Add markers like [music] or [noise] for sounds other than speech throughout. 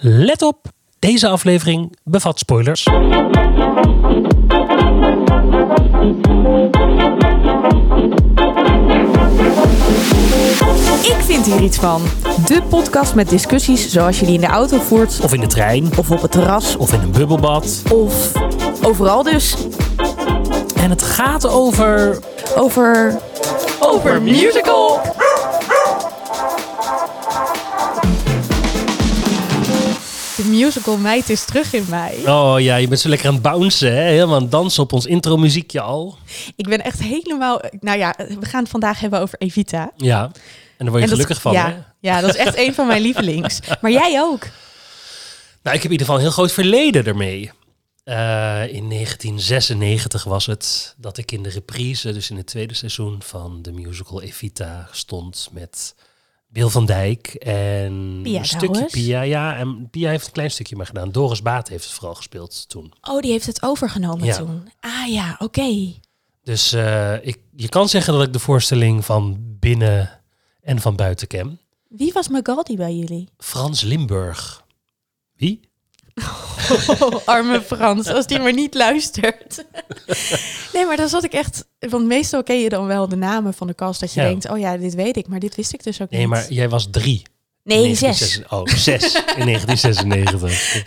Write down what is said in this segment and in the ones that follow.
Let op, deze aflevering bevat spoilers. Ik vind hier iets van. De podcast met discussies zoals je die in de auto voert, Of in de trein, of op het terras, of in een bubbelbad. of overal dus. En het gaat over... Over. Over musical! Musical meid is terug in mij. Oh ja, je bent zo lekker aan het bouncen, hè? Helemaal aan het dansen op ons intro muziekje al. Ik ben echt helemaal. Nou ja, we gaan het vandaag hebben over Evita. Ja, en daar word je En dat- gelukkig van, ja, hè? ja, dat is echt een van mijn lievelings. Maar jij ook. Nou, ik heb in ieder geval een heel groot verleden ermee. Eh, in 1996 was het dat ik in de reprise, dus in het tweede seizoen van de musical Evita, stond met Bill van Dijk en Pia een stukje. Pia. Ja, en Pia heeft een klein stukje maar gedaan. Doris Baat heeft het vooral gespeeld toen. Oh, die heeft het overgenomen Ja. toen. Ah ja, oké. Dus eh, ik, je kan zeggen dat ik de voorstelling van binnen en van buiten ken. Wie was Magaldi bij jullie? Frans Limburg. Wie? [laughs] arme Frans, als die maar niet luistert. [laughs] nee, maar dan zat ik echt... Want meestal ken je dan wel de namen van de cast. Dat je Ja. denkt, oh ja, dit weet ik. Maar dit wist ik dus ook Nee, niet. maar jij was drie. Nee, zes. 1996 Oh, zes [laughs] in 1996.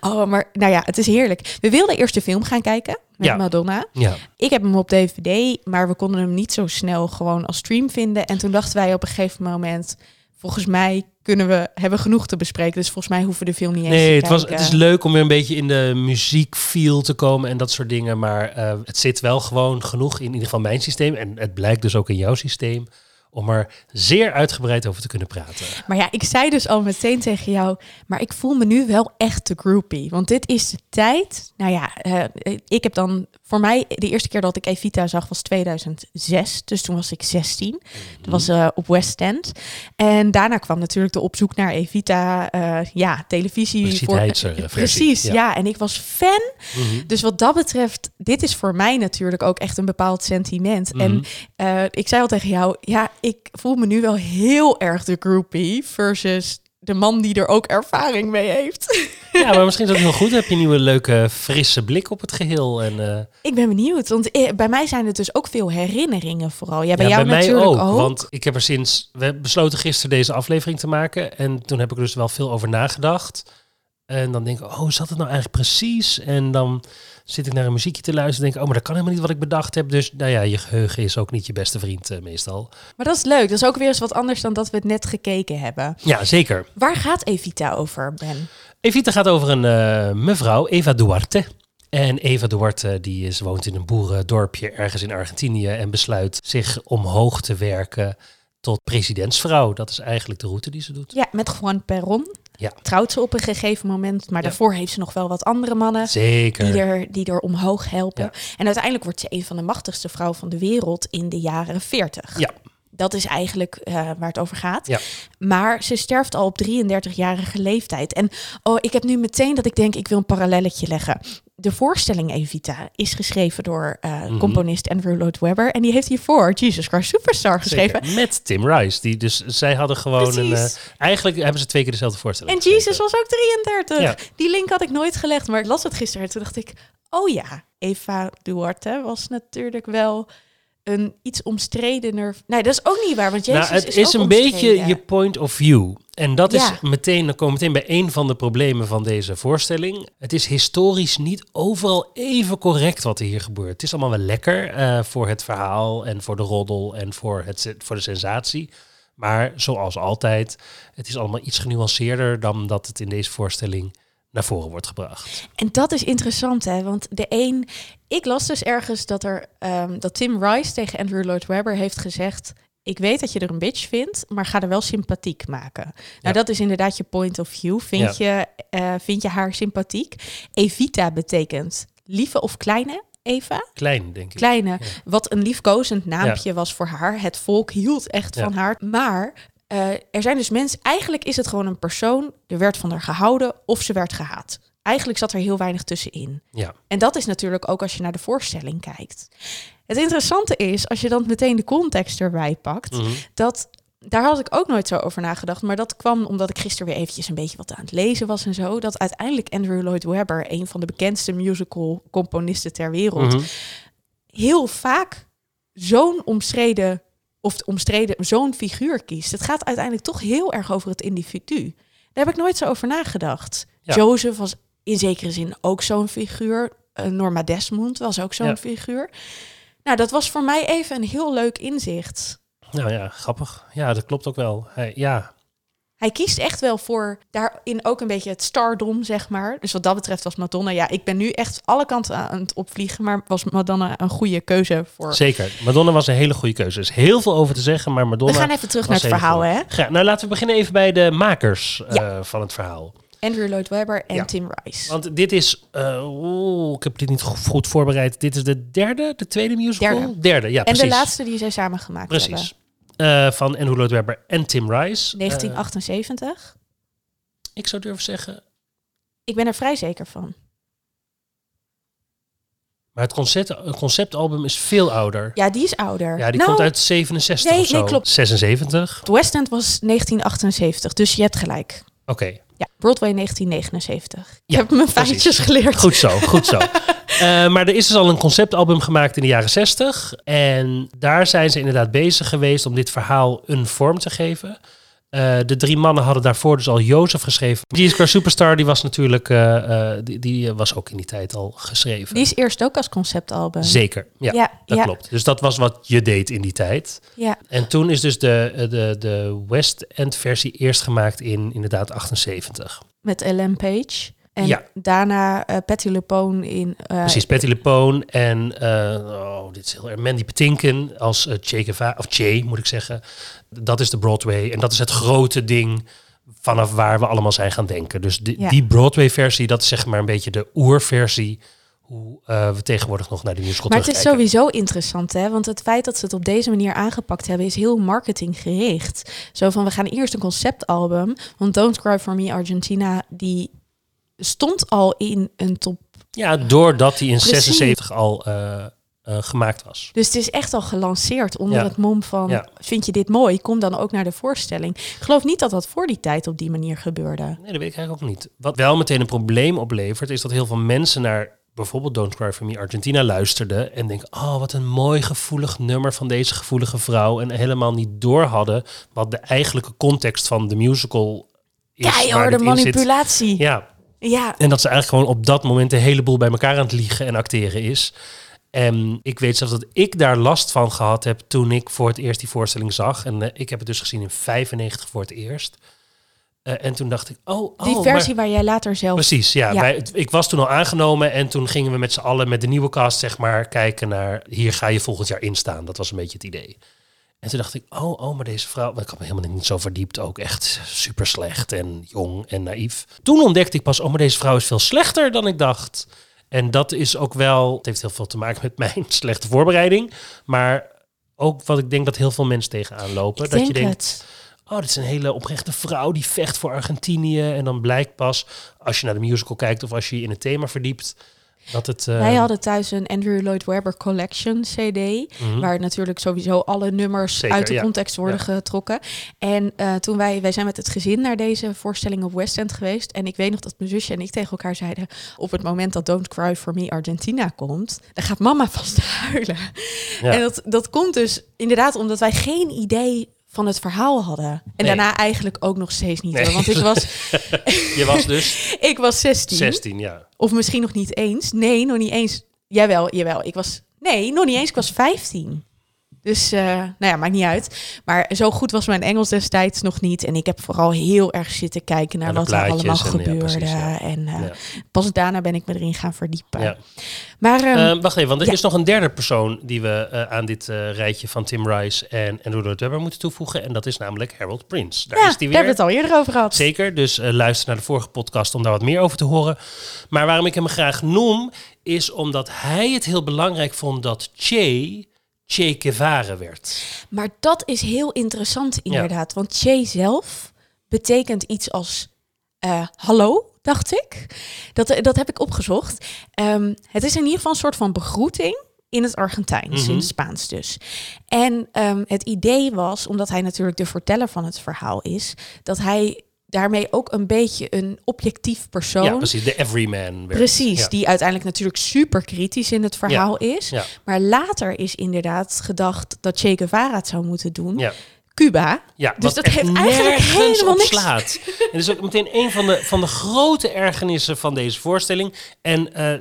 Oh, maar nou ja, het is heerlijk. We wilden eerst de film gaan kijken met Ja. Madonna. Ja. Ik heb hem op DVD, maar we konden hem niet zo snel gewoon als stream vinden. En toen dachten wij op een gegeven moment... Volgens mij kunnen we hebben genoeg te bespreken. Dus volgens mij hoeven we de film niet eens Nee, te het, was, het is leuk om weer een beetje in de muziekfeel te komen en dat soort dingen. Maar eh, het zit wel gewoon genoeg in ieder geval mijn systeem. En het blijkt dus ook in jouw systeem. Om er zeer uitgebreid over te kunnen praten. Maar ja, ik zei dus al meteen tegen jou, maar ik voel me nu wel echt de groupie. Want dit is de tijd. Nou ja, eh, ik heb dan voor mij de eerste keer dat ik Evita zag was 2006. Dus toen was ik 16. Dat was eh, op West End. En daarna kwam natuurlijk de opzoek naar Evita, eh, ja, televisie. Versie. Precies, Ja. ja. En ik was fan. Mhm. Dus wat dat betreft, dit is voor mij natuurlijk ook echt een bepaald sentiment. En Mhm. eh, ik zei al tegen jou, ja, ik voel me nu wel heel erg de groupie versus de man die er ook ervaring mee heeft. Ja, maar misschien is dat heel goed. Heb je een nieuwe leuke frisse blik op het geheel. En, eh, ik ben benieuwd, want eh, bij mij zijn het dus ook veel herinneringen vooral. Ja, bij ja, jou bij mij natuurlijk ook, ook. Want ik heb er sinds... We besloten gisteren deze aflevering te maken. En toen heb ik er dus wel veel over nagedacht. En dan denk ik, oh, zat het nou eigenlijk precies? En dan zit ik naar een muziekje te luisteren en denk ik, oh, maar dat kan helemaal niet wat ik bedacht heb. Dus nou ja, je geheugen is ook niet je beste vriend eh, meestal. Maar dat is leuk, dat is ook weer eens wat anders dan dat we het net gekeken hebben. Ja, zeker. Waar gaat Evita over, Ben? Evita gaat over een eh, mevrouw, Eva Duarte. En Eva Duarte die is, woont in een boerendorpje ergens in Argentinië en besluit zich omhoog te werken tot presidentsvrouw. Dat is eigenlijk de route die ze doet. Ja, met Juan Perron. Ja. Trouwt ze op een gegeven moment, maar Ja. daarvoor heeft ze nog wel wat andere mannen. Zeker. die er, die er omhoog helpen. Ja. En uiteindelijk wordt ze een van de machtigste vrouwen van de wereld in de jaren 40. Ja. Dat is eigenlijk eh, waar het over gaat. Ja. Maar ze sterft al op 33-jarige leeftijd. En oh, ik heb nu meteen dat ik denk, ik wil een parallelletje leggen. De voorstelling Evita is geschreven door eh, Mhm. componist Andrew Lloyd Webber. En die heeft hiervoor Jesus Christ Superstar geschreven. Zeker. Met Tim Rice. Die dus, zij hadden gewoon een... Eh, eigenlijk hebben ze twee keer dezelfde voorstelling En geschreven. Jesus was ook 33. Ja. Die link had ik nooit gelegd, maar ik las het gisteren. En toen dacht ik, oh ja, Eva Duarte was natuurlijk wel een iets omstredener... Nee, dat is ook niet waar, want Jezus nou, het is, is, ook een omstreden. beetje je point of view. En dat is meteen, dan komen we meteen bij een van de problemen van deze voorstelling. Het is historisch niet overal even correct wat er hier gebeurt. Het is allemaal wel lekker eh, voor het verhaal en voor de roddel en voor, het, voor de sensatie. Maar zoals altijd, het is allemaal iets genuanceerder dan dat het in deze voorstelling naar voren wordt gebracht. En dat is interessant, hè? Want de een... Ik las dus ergens dat, er, ehm, dat Tim Rice tegen Andrew Lloyd Webber heeft gezegd... Ik weet dat je er een bitch vindt, maar ga er wel sympathiek maken. Nou, Ja. dat is inderdaad je point of view. Vind, je, eh, vind je haar sympathiek? Evita betekent lieve of kleine Eva. Klein, denk ik. Kleine, Ja. wat een liefkozend naampje was voor haar. Het volk hield echt Ja. van haar. Maar eh, er zijn dus mensen, eigenlijk is het gewoon een persoon. Er werd van haar gehouden of ze werd gehaat. Eigenlijk zat er heel weinig tussenin. Ja. En dat is natuurlijk ook als je naar de voorstelling kijkt. Het interessante is, als je dan meteen de context erbij pakt, Mhm. dat daar had ik ook nooit zo over nagedacht. Maar dat kwam omdat ik gisteren weer eventjes een beetje wat aan het lezen was en zo. Dat uiteindelijk Andrew Lloyd Webber, een van de bekendste musical componisten ter wereld, Mhm. heel vaak zo'n omstreden of omstreden zo'n figuur kiest. Het gaat uiteindelijk toch heel erg over het individu. Daar heb ik nooit zo over nagedacht. Ja. Joseph was in zekere zin ook zo'n figuur. Eh, Norma Desmond was ook zo'n Ja. figuur. Nou, dat was voor mij even een heel leuk inzicht. Nou ja, grappig. Ja, dat klopt ook wel. Hij, ja, Hij kiest echt wel voor daarin ook een beetje het stardom, zeg maar. Dus wat dat betreft was Madonna... Ja, ik ben nu echt alle kanten aan het opvliegen... maar was Madonna een goede keuze voor... zeker. Madonna was een hele goede keuze. Er is heel veel over te zeggen, maar Madonna... We gaan even terug naar het verhaal, hè? Nou, laten we beginnen even bij de makers eh, Ja. van het verhaal. Andrew Lloyd Webber en Ja. Tim Rice. Want dit is, eh, oeh, ik heb dit niet go- goed voorbereid. Dit is de derde, de tweede musical? Derde. ja, en precies. de laatste die zij samen gemaakt hebben. Precies. Eh, van Andrew Lloyd Webber en Tim Rice. Eh, 1978. ik zou durven zeggen, ik ben er vrij zeker van. maar het, concept, conceptalbum is veel ouder. Ja, die is ouder. Ja, die nou, komt uit 67 nee, of zo. nee, klopt. 76. Het West End was 1978, dus je hebt gelijk. Oké, Ja, Broadway 1979. Ik Ja, heb mijn feitjes geleerd. goed zo, goed zo. [laughs] Eh, maar er is dus al een conceptalbum gemaakt in de jaren 60. En daar zijn ze inderdaad bezig geweest om dit verhaal een vorm te geven. Eh, de drie mannen hadden daarvoor dus al Jozef geschreven. Jesus Christ Superstar, die was natuurlijk, eh, eh, die, die was ook in die tijd al geschreven. Die is eerst ook als conceptalbum. Zeker, ja, ja, dat ja, klopt. Dus dat was wat je deed in die tijd. ja. En toen is dus de, de, de West End versie eerst gemaakt in inderdaad 78. Met Ellen Page. En Ja. daarna eh Patty LuPone in... Precies, Patty LuPone en oh, dit is heel erg Mandy Patinkin als eh, Che Guevara, of Che moet ik zeggen. Dat is de Broadway en dat is het grote ding vanaf waar we allemaal zijn gaan denken. Dus die, Ja. die Broadway-versie, dat is zeg maar een beetje de oerversie hoe eh, we tegenwoordig nog naar die musical Maar het is sowieso interessant, hè? Want het feit dat ze het op deze manier aangepakt hebben, is heel marketinggericht. Zo van, we gaan eerst een conceptalbum. Want Don't Cry For Me Argentina, die stond al in een top. Ja, doordat die in Precies. 76 al eh, eh, gemaakt was. Dus het is echt al gelanceerd onder Ja. het mom van, Ja. vind je dit mooi? Kom dan ook naar de voorstelling. Ik geloof niet dat dat voor die tijd op die manier gebeurde. Nee, dat weet ik eigenlijk ook niet. Wat wel meteen een probleem oplevert, is dat heel veel mensen naar bijvoorbeeld Don't Cry For Me Argentina luisterden en denken, oh, wat een mooi gevoelig nummer van deze gevoelige vrouw en helemaal niet door hadden wat de eigenlijke context van de musical is. Keiharde manipulatie. Ja. Ja, en dat ze eigenlijk gewoon op dat moment de hele boel bij elkaar aan het liegen en acteren is. En ik weet zelfs dat ik daar last van gehad heb toen ik voor het eerst die voorstelling zag. En eh, ik heb het dus gezien in 95 voor het eerst. Eh, en toen dacht ik, oh, oh die maar- versie waar jij later zelf... Precies, ja. Ja. Wij, het- ik was toen al aangenomen en toen gingen we met z'n allen met de nieuwe cast, zeg maar, kijken naar hier ga je volgend jaar instaan. Dat was een beetje het idee. En toen dacht ik, oh, oh, maar deze vrouw, ik had me helemaal niet zo verdiept, ook echt super slecht en jong en naïef. Toen ontdekte ik pas, oh, maar deze vrouw is veel slechter dan ik dacht. En dat is ook wel, het heeft heel veel te maken met mijn [laughs] slechte voorbereiding, maar ook wat ik denk dat heel veel mensen tegenaan lopen. Ik dat denk je denkt, het. oh, dit is een hele oprechte vrouw die vecht voor Argentinië. En dan blijkt pas, als je naar de musical kijkt of als je je in het thema verdiept, dat het... Wij hadden thuis een Andrew Lloyd Webber Collection CD, mhm. waar natuurlijk sowieso alle nummers Zeker, uit de ja. context worden Ja. getrokken. En eh, toen wij, wij zijn met het gezin naar deze voorstelling op West End geweest. En ik weet nog dat mijn zusje en ik tegen elkaar zeiden, op het moment dat Don't Cry For Me Argentina komt, dan gaat mama [laughs] vast huilen. Ja. En dat, dat komt dus inderdaad omdat wij geen idee van het verhaal hadden. En Nee. daarna eigenlijk ook nog steeds niet. Nee. hoor, Want ik was, [laughs] Je was dus [laughs] ik was 16. 16, ja. Of misschien nog niet eens. Nee, nog niet eens. Jawel, jawel. Ik was. Nee, nog niet eens. Ik was 15. Dus, eh, nou ja, maakt niet uit. Maar zo goed was mijn Engels destijds nog niet. En ik heb vooral heel erg zitten kijken naar wat er allemaal ja, gebeurde. precies, ja. En eh, Ja. pas daarna ben ik me erin gaan verdiepen. Maar ehm, Eh, wacht even, want er is nog een derde persoon die we aan dit rijtje van Tim Rice en Andrew Webber moeten toevoegen. En dat is namelijk Harold Prince. Daar ja, is die daar weer. hebben we het al eerder over gehad. Zeker, dus luister naar de vorige podcast om daar wat meer over te horen. Maar waarom ik hem graag noem, is omdat hij het heel belangrijk vond dat Che Che Guevara werd. Maar dat is heel interessant inderdaad. Want Che zelf betekent iets als eh, hallo, dacht ik. Dat, dat heb ik opgezocht. Ehm, het is in ieder geval een soort van begroeting. in het Argentijns, in Mhm. het Spaans dus. En ehm, het idee was, omdat hij natuurlijk de verteller van het verhaal is, dat hij daarmee ook een beetje een objectief persoon. Ja, precies. De everyman. werd. Precies, Ja. die uiteindelijk natuurlijk super kritisch in het verhaal is. Ja. Maar later is inderdaad gedacht dat Che Guevara het zou moeten doen. Cuba. Ja, Dus dat heeft eigenlijk helemaal niks- slaat. En dat is ook meteen een van de, van de grote ergernissen van deze voorstelling. En eh,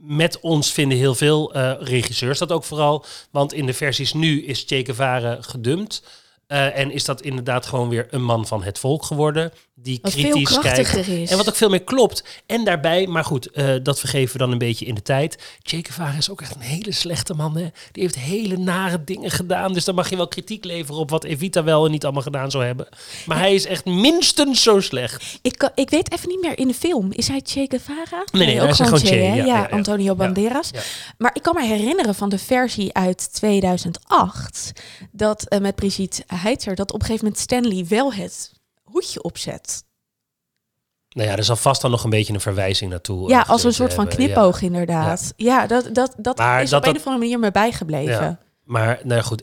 met ons vinden heel veel eh, regisseurs dat ook vooral. Want in de versies nu is Che Guevara gedumpt. Eh, en is dat inderdaad gewoon weer een man van het volk geworden. Die Wat veel kritisch kijkt. is. En wat ook veel meer klopt. En daarbij, maar goed, eh, dat vergeven we dan een beetje in de tijd. Che Guevara is ook echt een hele slechte man. Hè? Die heeft hele nare dingen gedaan. Dus dan mag je wel kritiek leveren op wat Evita wel en niet allemaal gedaan zou hebben. Maar hij is echt minstens zo slecht. Ik, kan- ik weet even niet meer in de film. Is hij Che Guevara? Nee, nee, hij ook is gewoon Che, ja. Antonio. Banderas. Maar ik kan me herinneren van de versie uit 2008... dat eh, met Brigitte Heitzer... dat op een gegeven moment Stanley wel het hoedje opzet. Nou ja, er zal vast dan nog een beetje een verwijzing naartoe. Ja, eh, als een soort van. Ja. knipoog inderdaad. Ja, dat, dat, dat Maar is dat op een dat- of andere manier me bijgebleven. Ja. Maar nou goed,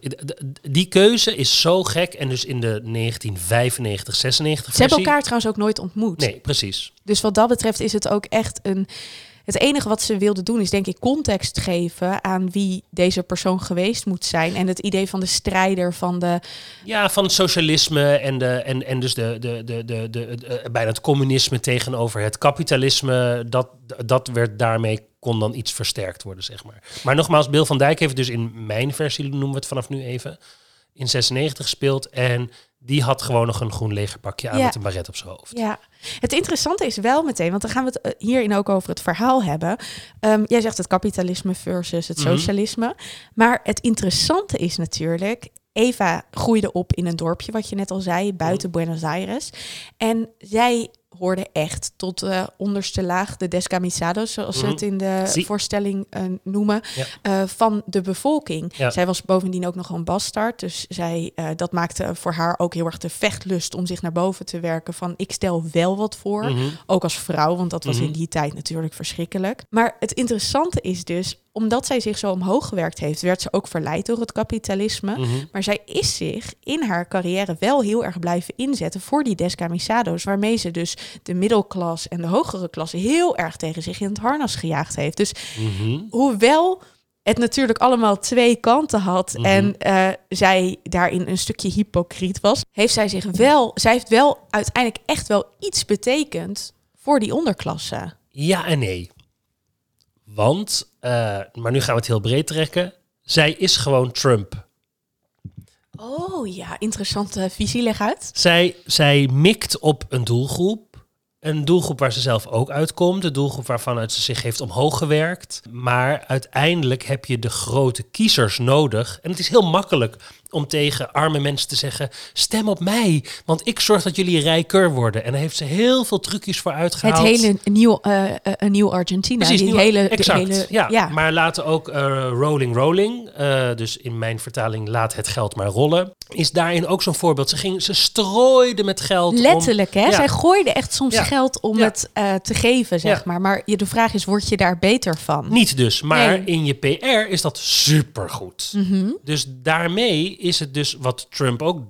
die keuze is zo gek. En dus in de 1995, 96 Ze hebben elkaar trouwens ook nooit ontmoet. Nee, precies. Dus wat dat betreft is het ook echt een. Het enige wat ze wilden doen is denk ik context geven aan wie deze persoon geweest moet zijn. En het idee van de strijder van de. Ja, van het socialisme en, de, en, en dus de, de, de, de, de, eh, bijna het communisme tegenover het kapitalisme. Dat, dat werd daarmee, kon dan iets versterkt worden, zeg maar. Maar nogmaals, Bill van Dijk heeft dus in mijn versie, noemen we het vanaf nu even, in 96 gespeeld. En die had gewoon nog een groen legerpakje aan Ja. met een baret op zijn hoofd. Ja, het interessante is wel meteen, want dan gaan we het eh, hierin ook over het verhaal hebben. Ehm, jij zegt het kapitalisme versus het Mhm. socialisme. Maar het interessante is natuurlijk. Eva groeide op in een dorpje, wat je net al zei, buiten. Buenos Aires. En zij hoorde echt tot de onderste laag, de descamisados, zoals ze Mhm. het in de Zie. voorstelling eh, noemen, Ja. eh, van de bevolking. Ja. Zij was bovendien ook nog een bastard, dus zij, eh, dat maakte voor haar ook heel erg de vechtlust om zich naar boven te werken van ik stel wel wat voor. Mhm. Ook als vrouw, want dat was Mhm. in die tijd natuurlijk verschrikkelijk. Maar het interessante is dus, omdat zij zich zo omhoog gewerkt heeft, werd ze ook verleid door het kapitalisme. Mhm. Maar zij is zich in haar carrière wel heel erg blijven inzetten voor die descamisados, waarmee ze dus de middelklas en de hogere klasse heel erg tegen zich in het harnas gejaagd heeft. Dus Mhm. hoewel het natuurlijk allemaal twee kanten had Mhm. en eh, zij daarin een stukje hypocriet was, heeft zij zich wel, zij heeft wel uiteindelijk echt wel iets betekend voor die onderklasse. Ja en nee. Want, eh, maar nu gaan we het heel breed trekken. Zij is gewoon Trump. Oh ja, interessante visie, leg uit. Zij, zij mikt op een doelgroep. Een doelgroep waar ze zelf ook uitkomt. Een doelgroep waarvan ze zich heeft omhoog gewerkt. Maar uiteindelijk heb je de grote kiezers nodig. En het is heel makkelijk om tegen arme mensen te zeggen... stem op mij, want ik zorg dat jullie rijker worden. En daar heeft ze heel veel trucjes voor Het uitgehaald. hele nieuw, eh, een nieuw Argentina. Precies, die nieuw- hele, exact. De hele, ja, ja. maar laten ook eh, Rolling Rolling, dus in mijn vertaling laat het geld maar rollen, is daarin ook zo'n voorbeeld. Ze, ging, ze strooide met geld. om- Letterlijk, hè? Ja. Zij gooide echt soms Ja. geld om het te geven, zeg maar. Maar je, de vraag is, word je daar beter van? Niet dus, maar Nee. in je PR is dat supergoed. Mhm. Dus daarmee is het dus wat Trump ook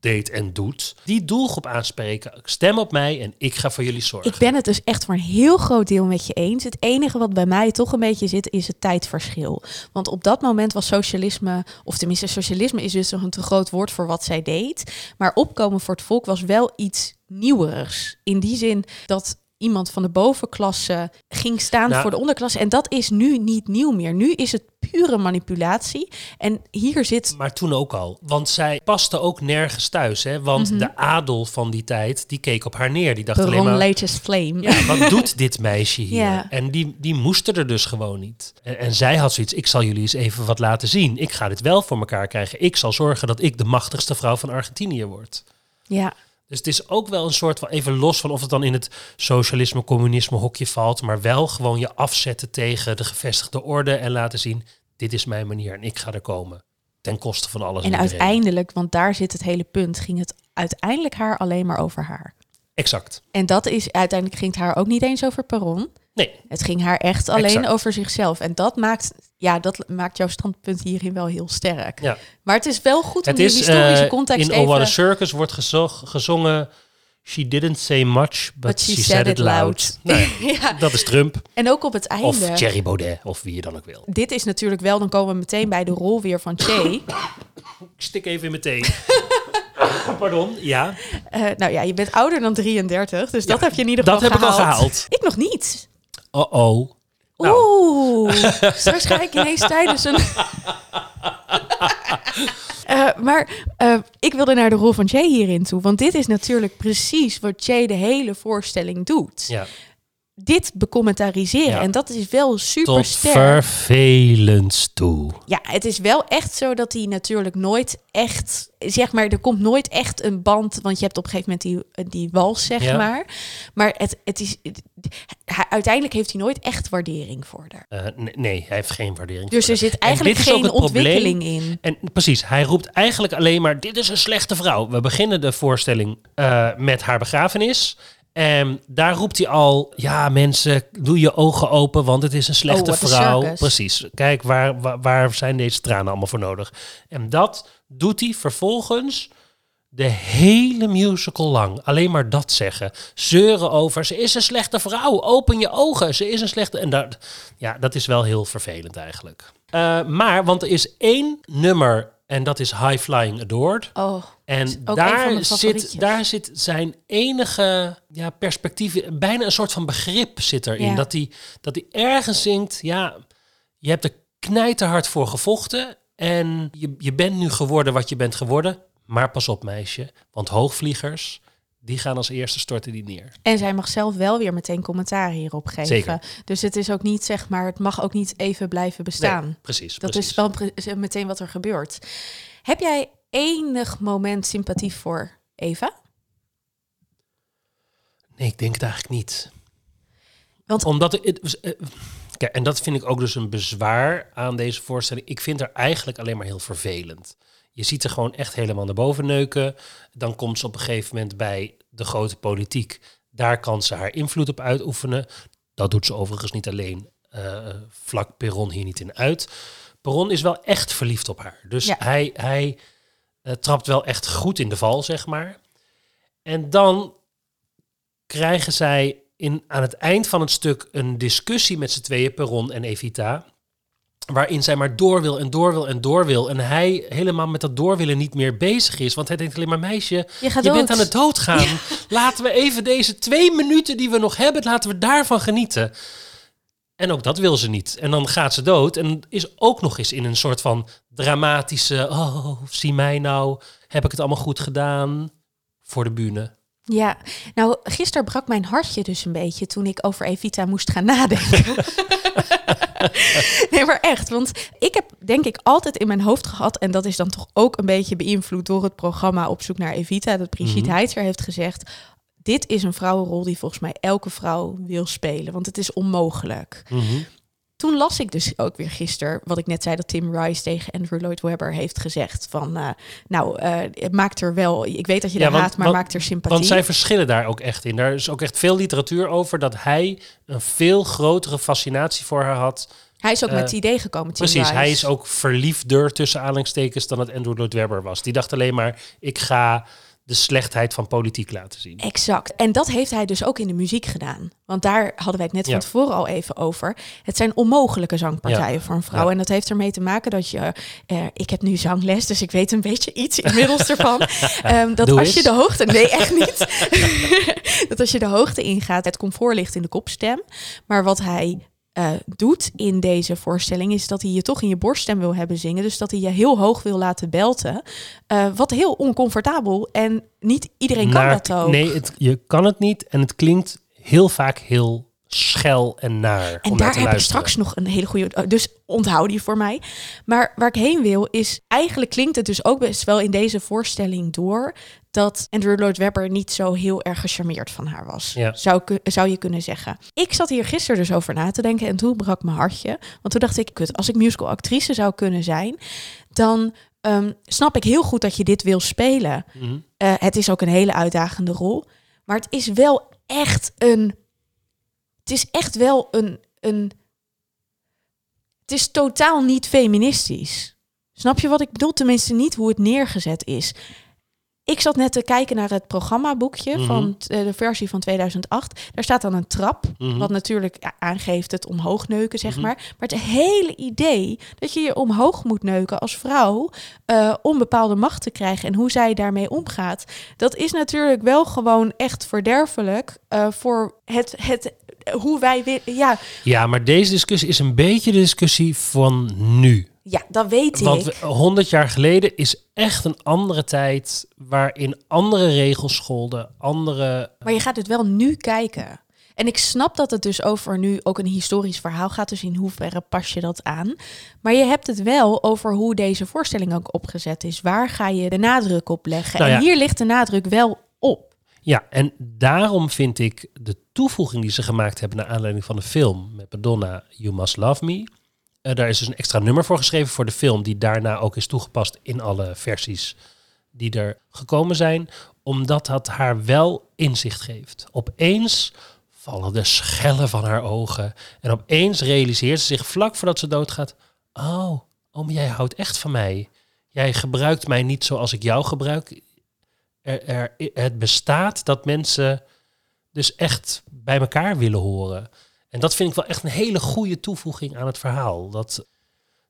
deed en doet. Die doelgroep aanspreken. Stem op mij en ik ga voor jullie zorgen. Ik ben het dus echt voor een heel groot deel met je eens. Het enige wat bij mij toch een beetje zit, is het tijdverschil. Want op dat moment was socialisme, of tenminste socialisme is dus een te groot woord voor wat zij deed. Maar opkomen voor het volk was wel iets nieuwerigs. In die zin dat iemand van de bovenklasse ging staan Nou- voor de onderklasse. En dat is nu niet nieuw meer. Nu is het pure manipulatie. En hier zit Maar toen ook al. Want zij paste ook nergens thuis. Hè? Want Mhm. de adel van die tijd, die keek op haar neer. Die dacht alleen maar... Latest Flame. Ja, wat [laughs] doet dit meisje hier? Ja. En die, die moesten er dus gewoon niet. En, en zij had zoiets, ik zal jullie eens even wat laten zien. Ik ga dit wel voor elkaar krijgen. Ik zal zorgen dat ik de machtigste vrouw van Argentinië word. ja. Dus het is ook wel een soort van, even los van of het dan in het socialisme, communisme hokje valt, maar wel gewoon je afzetten tegen de gevestigde orde en laten zien, dit is mijn manier en ik ga er komen. Ten koste van alles. En uiteindelijk, want daar zit het hele punt, ging het uiteindelijk haar alleen maar over haar. Exact. En dat is uiteindelijk ging het haar ook niet eens over Perron. Nee, Het ging haar echt alleen Exact. over zichzelf. En dat maakt ja, dat maakt jouw standpunt hierin wel heel sterk. Ja. Maar het is wel goed om Het die is historische eh, context in Oh What a even... Circus wordt gezo- gezongen. She didn't say much, but, she, said, it loud. [laughs] Nou [laughs] ja, dat is Trump. en ook op het einde. Of Thierry Baudet, of wie je dan ook wil. Dit is natuurlijk wel, dan komen we meteen bij de rol weer van Che. [coughs] Ik stik even in mijn thee. [laughs] Pardon, ja. Eh, nou ja, je bent ouder dan 33, dus dat heb je in ieder dat geval heb ik al gehaald. gehaald. Ik nog niet. Oh-oh. Nou. Oeh, [laughs] straks ga ik ineens tijdens een... [laughs] Eh, maar eh, ik wilde naar de rol van Jay hierin toe. Want dit is natuurlijk precies wat Jay de hele voorstelling doet. Ja. Dit becommentaliseren. Ja. En dat is wel super Tot sterk. vervelend toe. Ja, het is wel echt zo dat hij natuurlijk nooit echt... Zeg maar, er komt nooit echt een band... Want je hebt op een gegeven moment die, die wals, zeg Ja. maar. Maar het, het is... uiteindelijk heeft hij nooit echt waardering voor haar. Eh, nee, hij heeft geen waardering. Dus voor er haar. zit En eigenlijk geen probleem. ontwikkeling in. En precies, hij roept eigenlijk alleen maar: dit is een slechte vrouw. We beginnen de voorstelling eh, met haar begrafenis. En daar roept hij al: ja, mensen, doe je ogen open, want het is een slechte Oh, vrouw. Precies. Kijk, waar, waar, waar zijn deze tranen allemaal voor nodig? En dat doet hij vervolgens de hele musical lang. Alleen maar dat zeggen. Zeuren over, ze is een slechte vrouw. Open je ogen, ze is een slechte... En dat, ja, dat is wel heel vervelend eigenlijk. Eh, maar, want er is één nummer en dat is High Flying Adored. Oh, En daar zit, daar zit zijn enige ja, perspectief, bijna een soort van begrip zit erin. Ja. Dat hij dat hij ergens zingt, ja, je hebt er knijterhard voor gevochten en je, je bent nu geworden wat je bent geworden. Maar pas op meisje, want hoogvliegers, die gaan als eerste storten die neer. en zij mag zelf wel weer meteen commentaar hierop geven. Zeker. Dus het is ook niet, zeg maar, het mag ook niet even blijven bestaan. Nee, precies, dat precies. is wel pre- meteen wat er gebeurt. Heb jij enig moment sympathie voor Eva? Nee, ik denk het eigenlijk niet. Want- Omdat het, het- eh, kijk, en dat vind ik ook dus een bezwaar aan deze voorstelling. Ik vind haar eigenlijk alleen maar heel vervelend. Je ziet er gewoon echt helemaal naar boven neuken. Dan komt ze op een gegeven moment bij de grote politiek. Daar kan ze haar invloed op uitoefenen. Dat doet ze overigens niet alleen. eh vlak Perron hier niet in uit. Perron is wel echt verliefd op haar. Dus Ja. hij, hij eh, trapt wel echt goed in de val, zeg maar. En dan krijgen zij in, aan het eind van het stuk een discussie met z'n tweeën, Perron en Evita. Waarin zij maar door wil en door wil en door wil. En hij helemaal met dat doorwillen niet meer bezig is. Want hij denkt alleen maar, meisje, Je bent aan het doodgaan. [laughs] Laten we even deze twee minuten die we nog hebben, laten we daarvan genieten. En ook dat wil ze niet. En dan gaat ze dood. En is ook nog eens in een soort van dramatische... Oh, zie mij nou. Heb ik het allemaal goed gedaan? Voor de bühne. Ja, nou, gisteren brak mijn hartje dus een beetje toen ik over Evita moest gaan nadenken. [laughs] nee, maar echt, want ik heb denk ik altijd in mijn hoofd gehad, en dat is dan toch ook een beetje beïnvloed door het programma Op zoek naar Evita, dat Brigitte. Heitzer heeft gezegd, dit is een vrouwenrol die volgens mij elke vrouw wil spelen, want het is onmogelijk. Toen las ik dus ook weer gisteren, wat ik net zei, dat Tim Rice tegen Andrew Lloyd Webber heeft gezegd. Van, eh, nou, eh, het maakt er wel, ik weet dat je Ja, want- haat, maar want- maakt er sympathie. Want zij verschillen daar ook echt in. Daar is ook echt veel literatuur over dat hij een veel grotere fascinatie voor haar had. Hij is ook Eh, met het idee gekomen, Tim Precies, hij Rice. is ook verliefder tussen aanhalingstekens dan het Andrew Lloyd Webber was. Die dacht alleen maar, ik ga de slechtheid van politiek laten zien. Exact. En dat heeft hij dus ook in de muziek gedaan. Want daar hadden wij het net Ja. van tevoren al even over. Het zijn onmogelijke zangpartijen Ja. voor een vrouw. Ja. En dat heeft ermee te maken dat je... eh, ik heb nu zangles, dus ik weet een beetje iets inmiddels [laughs] ervan. Ehm, dat Doe als eens. je de hoogte... Nee, echt [laughs] niet. [laughs] dat als je de hoogte ingaat, het comfort ligt in de kopstem. Maar wat hij eh, doet in deze voorstelling... is dat hij je toch in je borststem wil hebben zingen. Dus dat hij je heel hoog wil laten belten. Eh, wat heel oncomfortabel. En niet iedereen kan dat ook. Nee, het, je kan het niet en het klinkt heel vaak heel schel en naar. En om daar heb ik straks nog een hele goede. Dus onthoud die voor mij. Maar waar ik heen wil is. Eigenlijk klinkt het dus ook best wel in deze voorstelling door. Dat Andrew Lloyd Webber niet zo heel erg gecharmeerd van haar was. Ja. Zou, zou je kunnen zeggen. Ik zat hier gisteren dus over na te denken. en toen brak mijn hartje. Want toen dacht ik: kut, als ik musical actrice zou kunnen zijn. dan. ehm, snap ik heel goed dat je dit wil spelen. Mhm. Eh, het is ook een hele uitdagende rol. Maar het is wel echt een. Het is echt wel een. een het is totaal niet feministisch. Snap je wat ik bedoel? Tenminste niet hoe het neergezet is. Ik zat net te kijken naar het programmaboekje Mhm. van eh, de versie van 2008. Daar staat dan een trap, Mhm. wat natuurlijk aangeeft het omhoog neuken, zeg Mhm. maar. Maar het hele idee dat je je omhoog moet neuken als vrouw eh, om bepaalde macht te krijgen en hoe zij daarmee omgaat, dat is natuurlijk wel gewoon echt verderfelijk eh, voor het, het hoe wij willen. Ja, Ja, maar deze discussie is een beetje de discussie van nu. Ja, dat weet Want ik. we- 100 jaar geleden is echt een andere tijd waarin andere regels scholden, andere. Maar je gaat het wel nu kijken. En ik snap dat het dus over nu ook een historisch verhaal gaat. Dus in hoeverre pas je dat aan. Maar je hebt het wel over hoe deze voorstelling ook opgezet is. Waar ga je de nadruk op leggen? Nou ja. En hier ligt de nadruk wel op. Ja, en daarom vind ik de toevoeging die ze gemaakt hebben naar aanleiding van de film met Madonna, You Must Love Me. Eh, daar is dus een extra nummer voor geschreven voor de film, die daarna ook is toegepast in alle versies die er gekomen zijn, omdat dat haar wel inzicht geeft. Opeens vallen de schellen van haar ogen en opeens realiseert ze zich vlak voordat ze doodgaat: Oh, maar jij houdt echt van mij. Jij gebruikt mij niet zoals ik jou gebruik. Er, er, het bestaat dat mensen dus echt bij elkaar willen horen. En dat vind ik wel echt een hele goede toevoeging aan het verhaal. Dat,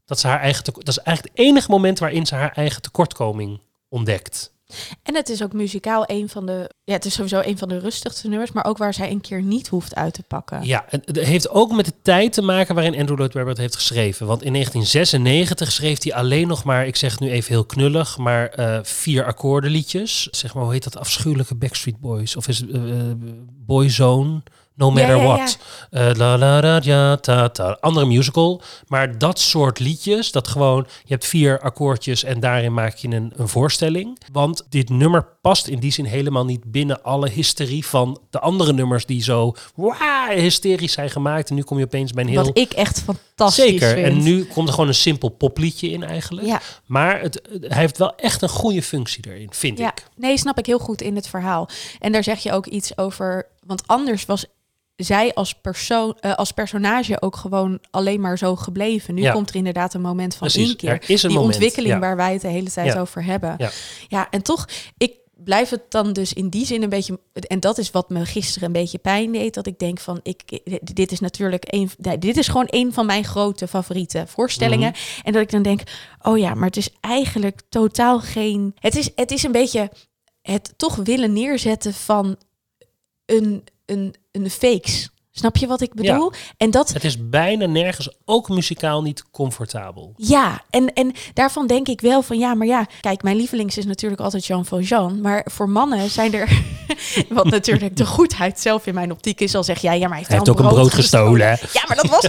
dat, ze haar eigen dat is eigenlijk het enige moment waarin ze haar eigen tekortkoming ontdekt. En het is ook muzikaal een van de... Ja, het is sowieso een van de rustigste nummers. Maar ook waar zij een keer niet hoeft uit te pakken. Ja, en het heeft ook met de tijd te maken waarin Andrew Lloyd Webber het heeft geschreven. Want in 1996 schreef hij alleen nog maar, ik zeg het nu even heel knullig, maar eh, vier akkoordenliedjes. Zeg maar, hoe heet dat afschuwelijke Backstreet Boys? Of is het eh, Boyzone? No matter ja, ja. what. Eh, la la da ja ta ta. Andere musical. Maar dat soort liedjes, dat gewoon, je hebt vier akkoordjes en daarin maak je een, een voorstelling. Want dit nummer past in die zin helemaal niet binnen alle hysterie van de andere nummers die zo waa, hysterisch zijn gemaakt. En nu kom je opeens bij een heel... Wat ik echt fantastisch Zeker. vind. En nu komt er gewoon een simpel popliedje in eigenlijk. Ja. Maar het, hij heeft wel echt een goede functie erin, vind Ja, ik. nee, snap ik heel goed in het verhaal. En daar zeg je ook iets over. Want anders was zij als, persoon, eh, als personage ook gewoon alleen maar zo gebleven. Nu Ja. komt er inderdaad een moment van Precies, inkeer. er is een Die moment, ontwikkeling ja. waar wij het de hele tijd Ja. over hebben. Ja. en toch, ik blijf het dan dus in die zin een beetje... En dat is wat me gisteren een beetje pijn deed. Dat ik denk van, ik, dit is natuurlijk een... Dit is gewoon een van mijn grote favoriete voorstellingen. Mhm. En dat ik dan denk, oh ja, maar het is eigenlijk totaal geen... Het is, het is een beetje het toch willen neerzetten van een, een, een fakes. Snap je wat ik bedoel? En dat, Het is bijna nergens, ook muzikaal, niet comfortabel. ja, en, en daarvan denk ik wel van ja, maar ja, kijk, mijn lievelings is natuurlijk altijd Jean Valjean, maar voor mannen zijn er, [laughs] wat natuurlijk de goedheid zelf in mijn optiek is, al zeg jij, ja, maar hij heeft, Hij heeft wel ook een brood gestolen. hè? Ja, maar dat was,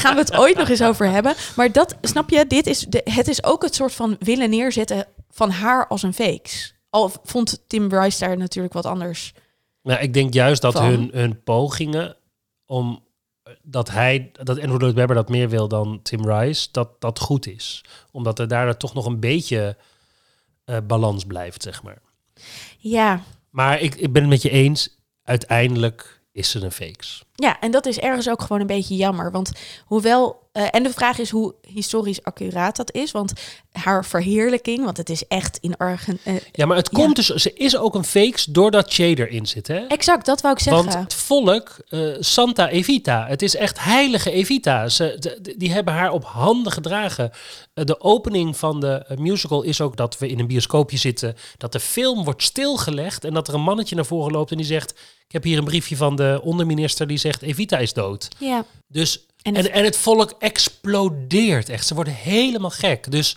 gaan we het ooit nog eens over hebben. Maar dat, snap je, dit is, de, het is ook het soort van willen neerzetten van haar als een fakes. Al vond Tim Bryce daar natuurlijk wat anders. Nou, ik denk juist dat Van? hun, hun pogingen om eh, dat hij, dat Andrew Lloyd Webber dat meer wil dan Tim Rice, dat dat goed is. Omdat er daar toch nog een beetje eh, balans blijft, zeg maar. Ja, Maar ik, ik ben het met je eens, uiteindelijk is ze een fakes. Ja, en dat is ergens ook gewoon een beetje jammer. Want hoewel. eh, en de vraag is hoe historisch accuraat dat is. Want haar verheerlijking, want het is echt in Argen. eh, Ja, maar het Ja. komt dus, ze is ook een fakes doordat Jay erin zit, hè? exact, dat wou ik zeggen. Want het volk, eh, Santa Evita, het is echt heilige Evita. Ze, de- die hebben haar op handen gedragen. De opening van de musical is ook dat we in een bioscoopje zitten, dat de film wordt stilgelegd en dat er een mannetje naar voren loopt en die zegt, ik heb hier een briefje van de onderminister die zegt, Evita is dood. ja. Dus, En en, het- en, het volk explodeert echt. Ze worden helemaal gek. Dus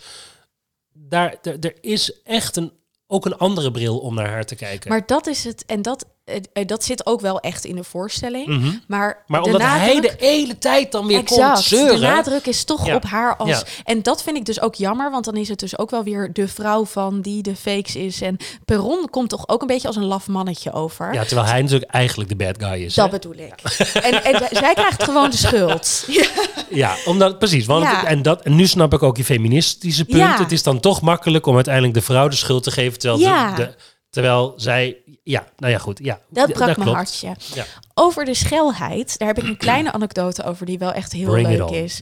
daar, er, is echt een, ook een andere bril om naar haar te kijken. Maar dat is het. En dat, dat zit ook wel echt in de voorstelling. Mhm. Maar, Maar de omdat hij de hele tijd dan weer komt Exact. zeuren. De nadruk is toch Ja. op haar als. Ja. En dat vind ik dus ook jammer, want dan is het dus ook wel weer de vrouw van die de fakes is. En Perron komt toch ook een beetje als een laf mannetje over. Ja, terwijl hij natuurlijk eigenlijk de bad guy is. Dat hè? bedoel ik. En, zij krijgt gewoon de schuld. [laughs] Ja. Omdat, precies. Want, en, dat, en nu snap ik ook je feministische punt. Het is dan toch makkelijk om uiteindelijk de vrouw de schuld te geven. Terwijl, Ja. de, de- terwijl zij... Ja, nou ja, goed. Ja, Dat brak mijn klopt. hartje. Ja. Over de schelheid, daar heb ik een kleine [clears throat] anekdote over die wel echt heel Bring leuk is.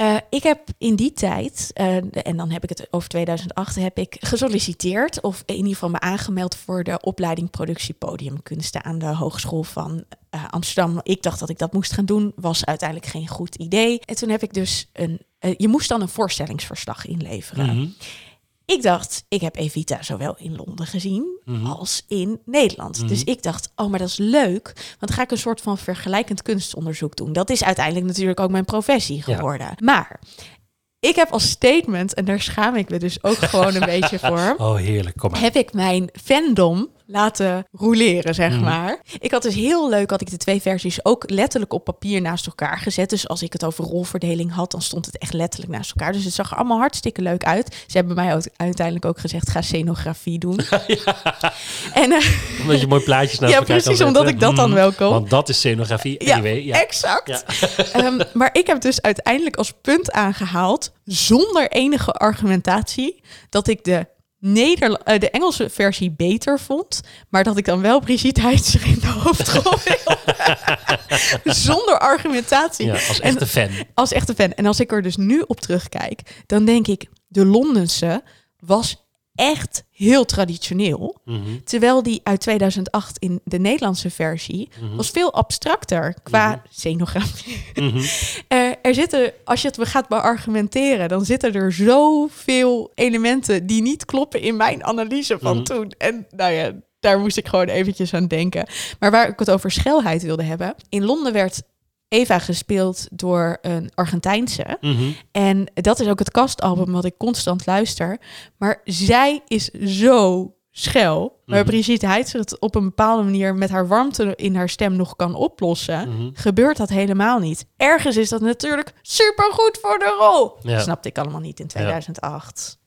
Eh, ik heb in die tijd, eh, en dan heb ik het over 2008, heb ik gesolliciteerd of in ieder geval me aangemeld voor de opleiding productie podiumkunsten aan de Hogeschool van eh, Amsterdam. Ik dacht dat ik dat moest gaan doen, was uiteindelijk geen goed idee. En toen heb ik dus een, je moest dan een voorstellingsverslag inleveren. Mhm. Ik dacht, ik heb Evita zowel in Londen gezien Mhm. als in Nederland. Mhm. Dus ik dacht, oh, maar dat is leuk. Want ga ik een soort van vergelijkend kunstonderzoek doen. Dat is uiteindelijk natuurlijk ook mijn professie Ja. geworden. Maar ik heb als statement, en daar schaam ik me dus ook gewoon een [laughs] beetje voor, Oh, heerlijk. Kom maar. heb ik mijn fandom laten roleren, zeg Mhm. maar. Ik had dus heel leuk, had ik de twee versies ook letterlijk op papier naast elkaar gezet. Dus als ik het over rolverdeling had, dan stond het echt letterlijk naast elkaar. Dus het zag er allemaal hartstikke leuk uit. Ze hebben mij ook uiteindelijk ook gezegd, ga scenografie doen. [laughs] En eh, Omdat je mooi plaatjes naast Ja, elkaar kan precies, omdat ik dat dan Mhm. wel kon. Want dat is scenografie. Ja, Anyway, ja. exact. Ja. [laughs] Ehm, maar ik heb dus uiteindelijk als punt aangehaald, zonder enige argumentatie, dat ik de, Nederla eh, de Engelse versie beter vond, maar dat ik dan wel Brigitte Heitzer in de hoofdrol [laughs] zonder argumentatie. Ja, als En- echte fan. Als echte fan. En als ik er dus nu op terugkijk, dan denk ik, de Londense was echt heel traditioneel. Mhm. Terwijl die uit 2008 in de Nederlandse versie Mhm. was veel abstracter qua Mhm. scenografie. Mhm. [laughs] Er zitten, als je het gaat beargumenteren, dan zitten er zoveel elementen die niet kloppen in mijn analyse van Mhm. toen. En nou ja, daar moest ik gewoon eventjes aan denken. Maar waar ik het over schelheid wilde hebben. In Londen werd Eva gespeeld door een Argentijnse. Mhm. En dat is ook het kastalbum wat ik constant luister. Maar zij is zo schel. Waar Mhm. Brigitte Heitzer het op een bepaalde manier met haar warmte in haar stem nog kan oplossen, Mhm. gebeurt dat helemaal niet. Ergens is dat natuurlijk supergoed voor de rol. Ja. Dat snapte ik allemaal niet in 2008.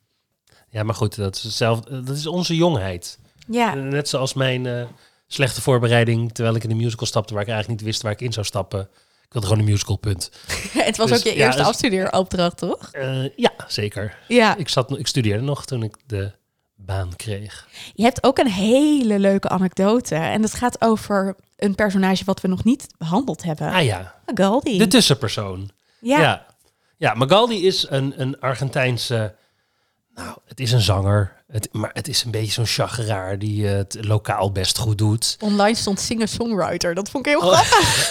Ja, maar goed, dat is, zelf, dat is onze jongheid. Ja, Net zoals mijn eh, slechte voorbereiding, terwijl ik in de musical stapte, waar ik eigenlijk niet wist waar ik in zou stappen. Ik wilde gewoon een musical, punt. [laughs] het was Dus, ook je ja, eerste dus- afstudeeropdracht, toch? Eh, ja, zeker. Ja. Ik, zat, ik studeerde nog toen ik de baan kreeg. Je hebt ook een hele leuke anekdote. En dat gaat over een personage wat we nog niet behandeld hebben. Ah ja, Galdi. de tussenpersoon. ja. Ja, ja Magaldi is een, een Argentijnse... Nou, het is een zanger, het, maar het is een beetje zo'n chageraar die eh, het lokaal best goed doet. Online stond singer-songwriter. Dat vond ik heel Oh. [laughs] grappig.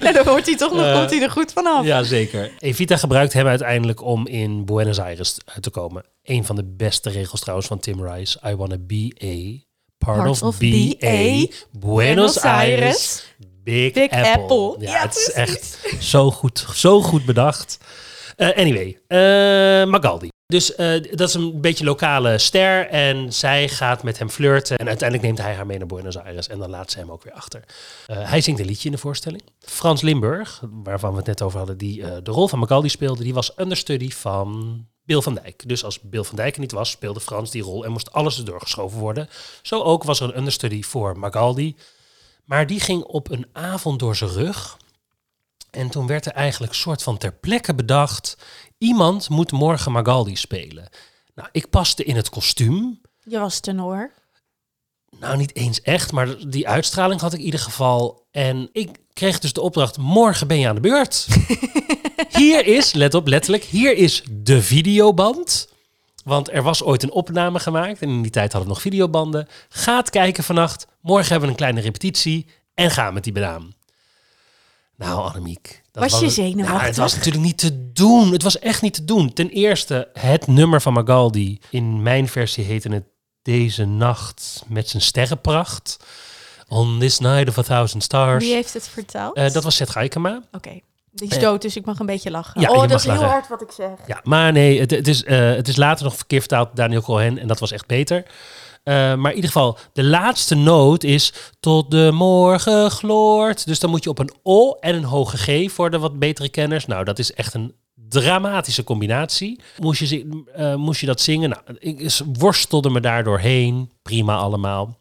nou, dan wordt hij toch nog Eh, komt hij er goed vanaf. Ja, zeker. Evita gebruikt hem uiteindelijk om in Buenos Aires uit te komen. Een van de beste regels trouwens van Tim Rice. I wanna be a part, Part of, of BA, BA, Buenos Aires, Big, Big Apple. Apple. Ja, Ja, het is echt zo goed, zo goed bedacht. Eh, anyway, eh, Magaldi. Dus eh, dat is een beetje lokale ster en zij gaat met hem flirten. En uiteindelijk neemt hij haar mee naar Buenos Aires en dan laat ze hem ook weer achter. Eh, hij zingt een liedje in de voorstelling. Frans Limburg, waarvan we het net over hadden, die eh, de rol van Magaldi speelde, die was understudy van Bill van Dijk. Dus als Bill van Dijk er niet was, speelde Frans die rol en moest alles erdoor geschoven worden. Zo ook was er een understudy voor Magaldi. Maar die ging op een avond door zijn rug. En toen werd er eigenlijk soort van ter plekke bedacht... iemand moet morgen Magaldi spelen. Nou, ik paste in het kostuum. Je was tenor. Nou, niet eens echt, maar die uitstraling had ik in ieder geval. En ik kreeg dus de opdracht, morgen ben je aan de beurt. [laughs] hier is, let op, letterlijk, hier is de videoband. Want er was ooit een opname gemaakt en in die tijd hadden we nog videobanden. Gaat kijken vannacht, morgen hebben we een kleine repetitie en gaan met die banaan. Nou, Annemiek. Dat Was je zenuwachtig? Nou, het was natuurlijk niet te doen. Het was echt niet te doen. Ten eerste, het nummer van Magaldi. In mijn versie heette het Deze Nacht met zijn sterrenpracht. On this night of a thousand stars. Wie heeft het vertaald? Eh, dat was Seth Gaikema. Oké. Die is dood, dus ik mag een beetje lachen. Ja, oh, dat is heel hard wat ik zeg. Ja, maar nee, het, het, is, eh, het is later nog verkeerd vertaald Daniel Cohen en dat was echt beter. Eh, maar in ieder geval, de laatste noot is tot de morgen gloort. Dus dan moet je op een O en een hoge G voor de wat betere kenners. Nou, dat is echt een dramatische combinatie. Moest je, eh, moest je dat zingen? Nou, ik worstelde me daar doorheen. Prima allemaal.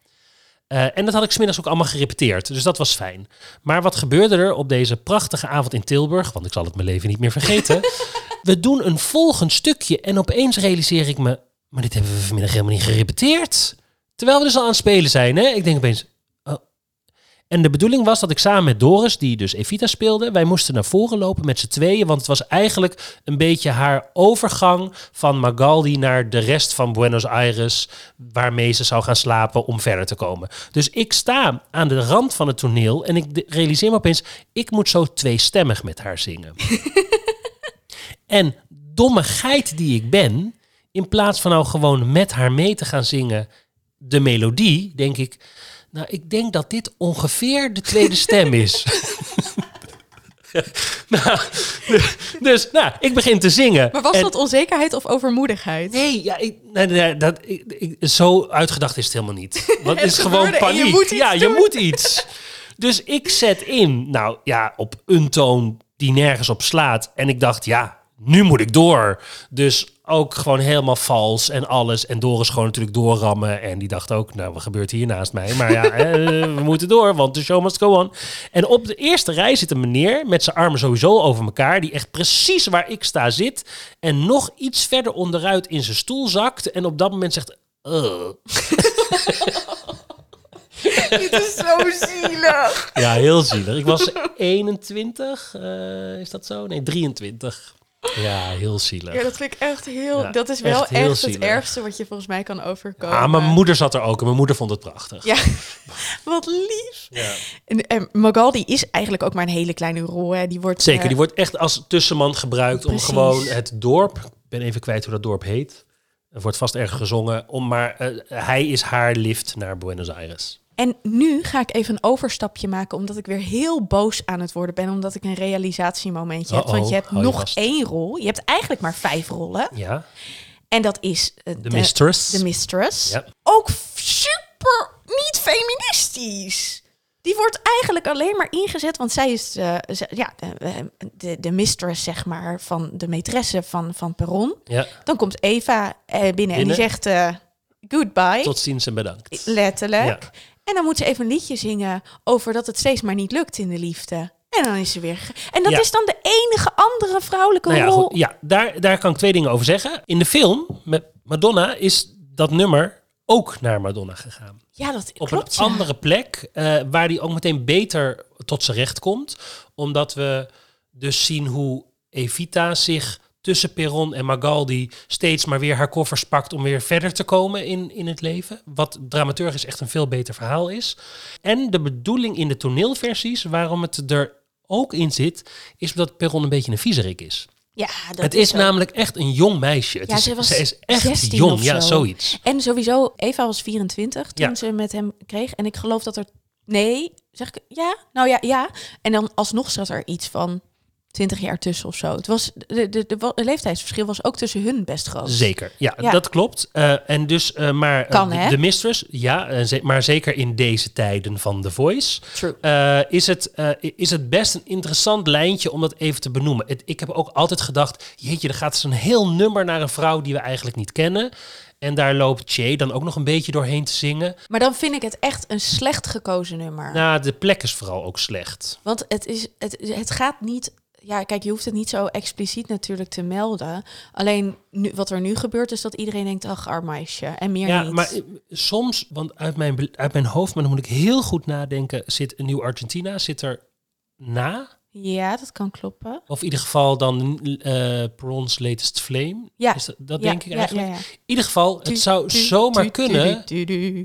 Eh, en dat had ik smiddags ook allemaal gerepeteerd, dus dat was fijn. Maar wat gebeurde er op deze prachtige avond in Tilburg? Want ik zal het mijn leven niet meer vergeten. [laughs] we doen een volgend stukje en opeens realiseer ik me... maar dit hebben we vanmiddag helemaal niet gerepeteerd. Terwijl we dus al aan het spelen zijn. Hè? Ik denk opeens... Oh. En de bedoeling was dat ik samen met Doris, die dus Evita speelde, wij moesten naar voren lopen met z'n tweeën. Want het was eigenlijk een beetje haar overgang van Magaldi naar de rest van Buenos Aires, waarmee ze zou gaan slapen om verder te komen. Dus ik sta aan de rand van het toneel en ik realiseer me opeens, ik moet zo tweestemmig met haar zingen. [laughs] en domme geit die ik ben, in plaats van nou gewoon met haar mee te gaan zingen de melodie, denk ik, nou, ik denk dat dit ongeveer de tweede stem is. [laughs] [laughs] nou, dus, nou, ik begin te zingen. Maar was dat onzekerheid of overmoedigheid? Nee, ja, ik, nee, nee dat, ik, zo uitgedacht is het helemaal niet. [laughs] Want het is gewoon paniek. ja, je moet iets. Dus ik zet in, nou ja, op een toon die nergens op slaat. En ik dacht, ja, nu moet ik door. Dus ook gewoon helemaal vals en alles. En Doris gewoon natuurlijk doorrammen. En die dacht ook, nou, wat gebeurt hier naast mij? Maar ja, [laughs] eh, we moeten door, want de show must go on. En op de eerste rij zit een meneer met zijn armen sowieso over elkaar. Die echt precies waar ik sta zit. En nog iets verder onderuit in zijn stoel zakt. En op dat moment zegt... [laughs] Dit is zo zielig. Ja, heel zielig. Ik was 21, uh, is dat zo? Nee, 23. Ja, heel zielig. Ja, dat vind ik echt heel... dat is wel echt, het ergste wat je volgens mij kan overkomen. Ah, mijn moeder zat er ook en mijn moeder vond het prachtig. Ja, [laughs] wat lief. Ja. En, en Magaldi is eigenlijk ook maar een hele kleine rol. Hè. Die wordt, Zeker, die eh, wordt echt als tussenman gebruikt om gewoon het dorp... Ik ben even kwijt hoe dat dorp heet. Er wordt vast erg gezongen. Om, maar uh, hij is haar lift naar Buenos Aires. En nu ga ik even een overstapje maken, omdat ik weer heel boos aan het worden ben, omdat ik een realisatiemomentje heb. Want je hebt nog één rol. Je hebt eigenlijk maar vijf rollen. Ja. En dat is uh, de, Mistress. De Mistress. Ja. Ook super niet feministisch. Die wordt eigenlijk alleen maar ingezet, want zij is uh, ja, de, de, de, mistress, zeg maar, van de maîtresse van, van Perron. Ja. Dan komt Eva uh, binnen, binnen, en die zegt uh, goodbye. Tot ziens en bedankt. Letterlijk. Ja. En dan moet ze even een liedje zingen over dat het steeds maar niet lukt in de liefde. En dan is ze weer. En dat is dan de enige andere vrouwelijke nou ja, rol. Goed, ja, daar, daar kan ik twee dingen over zeggen. In de film met Madonna is dat nummer ook naar Madonna gegaan. Ja, dat Op klopt, een andere plek, uh, waar die ook meteen beter tot zijn recht komt. Omdat we dus zien hoe Evita zich tussen Perron en Magaldi steeds maar weer haar koffers pakt om weer verder te komen in, in het leven. Wat dramaturgisch echt een veel beter verhaal is. En de bedoeling in de toneelversies, waarom het er ook in zit, is dat Perron een beetje een viezerik is. Ja, dat het is, namelijk echt een jong meisje. Het ja, is, ze, was ze is echt jong, ja, zoiets. En sowieso, Eva was 24 toen ze met hem kreeg. En ik geloof dat er, nee, zeg ik, ja, nou ja, ja. En dan alsnog zat er iets van 20 jaar tussen of zo. Het was de, de, de, leeftijdsverschil was ook tussen hun best groot. Zeker, ja, dat klopt. Uh, en dus, uh, maar eh, kan, de, de, Mistress, ja, maar zeker in deze tijden van The Voice, True. is, het, is het best een interessant lijntje om dat even te benoemen. Het, ik heb ook altijd gedacht, jeetje, er gaat zo'n heel nummer naar een vrouw die we eigenlijk niet kennen. En daar loopt Che dan ook nog een beetje doorheen te zingen. Maar dan vind ik het echt een slecht gekozen nummer. Nou, de plek is vooral ook slecht. Want het, is, het, het gaat niet ja, kijk, je hoeft het niet zo expliciet natuurlijk te melden. Alleen nu, wat er nu gebeurt is dat iedereen denkt, ach, arm meisje. En meer ja, niet. maar eh, soms, want uit mijn, uit mijn hoofd, maar dan moet ik heel goed nadenken, zit een nieuw Argentina, zit er na? Ja, dat kan kloppen. Of in ieder geval dan uh, Bronze Latest Flame. Ja. Is dat, dat denk ik eigenlijk. in ieder geval, het zou zomaar kunnen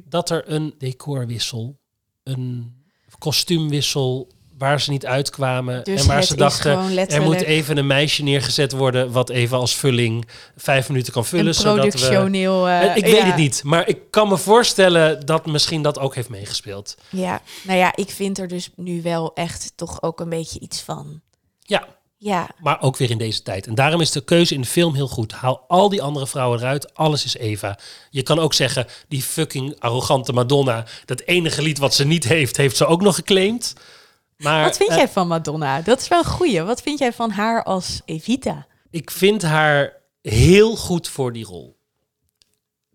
dat er een decorwissel, een kostuumwissel waar ze niet uitkwamen. Dus en waar ze dachten, er moet even een meisje neergezet worden... wat even als vulling vijf minuten kan vullen. zodat we, uh, ik weet het niet, maar ik kan me voorstellen... dat misschien dat ook heeft meegespeeld. Ja, nou ja, ik vind er dus nu wel echt toch ook een beetje iets van. Ja, ja. Maar ook weer in deze tijd. En daarom is de keuze in de film heel goed. Haal al die andere vrouwen eruit. Alles is Eva. Je kan ook zeggen, die fucking arrogante Madonna... dat enige lied wat ze niet heeft, heeft ze ook nog geclaimd. Maar, Wat vind eh, jij van Madonna? Dat is wel een goeie. Wat vind jij van haar als Evita? Ik vind haar heel goed voor die rol.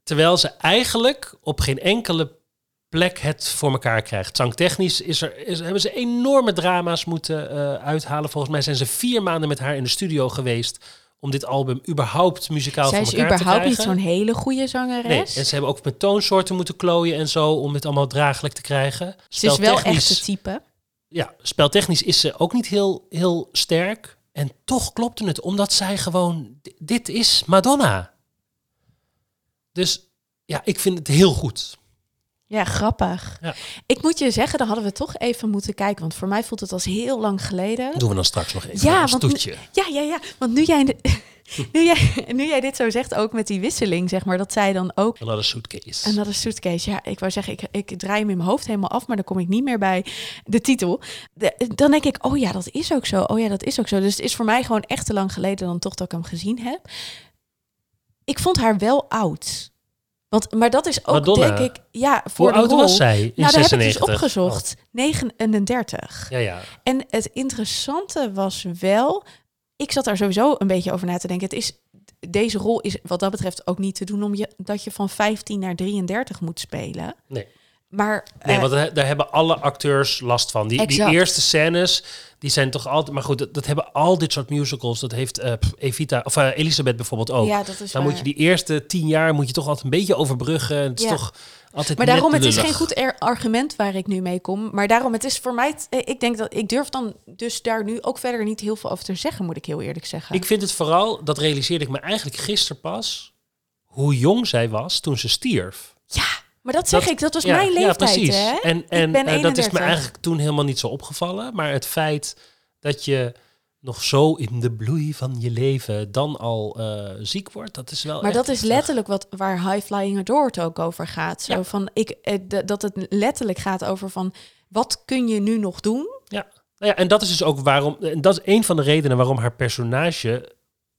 Terwijl ze eigenlijk op geen enkele plek het voor elkaar krijgt. Zangtechnisch is er, is, hebben ze enorme drama's moeten uh, uithalen. Volgens mij zijn ze vier maanden met haar in de studio geweest om dit album überhaupt muzikaal Zij voor is elkaar te überhaupt niet krijgen. zo'n hele goede zangeres. Nee, en ze hebben ook met toonsoorten moeten klooien en zo om dit allemaal draaglijk te krijgen. Ze is wel echt het type. Ja, speltechnisch is ze ook niet heel, heel sterk. En toch klopte het, omdat zij gewoon... Dit is Madonna. Dus ja, ik vind het heel goed. Ja, grappig. Ja. Ik moet je zeggen, dan hadden we toch even moeten kijken. Want voor mij voelt het als heel lang geleden. Doen we dan straks nog even. Ja, een nu- stoetje. Ja, ja, ja. Want nu jij, [laughs] [laughs] nu, jij, nu jij dit zo zegt, ook met die wisseling, zeg maar, dat zij dan ook. Another suitcase. En dat is suitcase. Ja, ik wou zeggen, ik, ik draai hem in mijn hoofd helemaal af, maar dan kom ik niet meer bij de titel. De- dan denk ik, oh ja, dat is ook zo. Oh ja, dat is ook zo. Dus het is voor mij gewoon echt te lang geleden dan toch dat ik hem gezien heb. Ik vond haar wel oud. Want, maar dat is ook, Madonna? denk ik, ja, voor Hoe de oud rol. was zij in nou, daar heb ik dus 96? opgezocht. 39. Oh, ja, ja. En het interessante was wel, ik zat daar sowieso een beetje over na te denken. Het is, deze rol is wat dat betreft ook niet te doen om je, dat je van 15 naar 33 moet spelen. Nee. Maar Nee, eh, want daar hebben alle acteurs last van. Die, eerste scènes, die zijn toch altijd... Maar goed, dat, dat hebben al dit soort musicals. Dat heeft eh, Evita, of eh, Elisabeth bijvoorbeeld ook. ja, dat is Dan waar. moet je die eerste tien jaar moet je toch altijd een beetje overbruggen. Het is Ja. toch altijd Maar daarom, het is geen goed er- argument waar ik nu mee kom. Maar daarom, het is voor mij, eh, ik denk dat ik durf dan dus daar nu ook verder niet heel veel over te zeggen, moet ik heel eerlijk zeggen. Ik vind het vooral, dat realiseerde ik me eigenlijk gisteren pas, hoe jong zij was toen ze stierf. ja, maar dat zeg Dat- ik, dat was Ja, mijn ja, leeftijd, precies. hè? En, en eh, dat is 31. me eigenlijk toen helemaal niet zo opgevallen. Maar het feit dat je nog zo in de bloei van je leven dan al eh, ziek wordt, dat is wel Maar dat is letterlijk wat waar High Flying Adore ook over gaat. Zo Ja. van ik eh, dat het letterlijk gaat over van wat kun je nu nog doen? Ja. Nou ja, en dat is dus ook waarom, en dat is een van de redenen waarom haar personage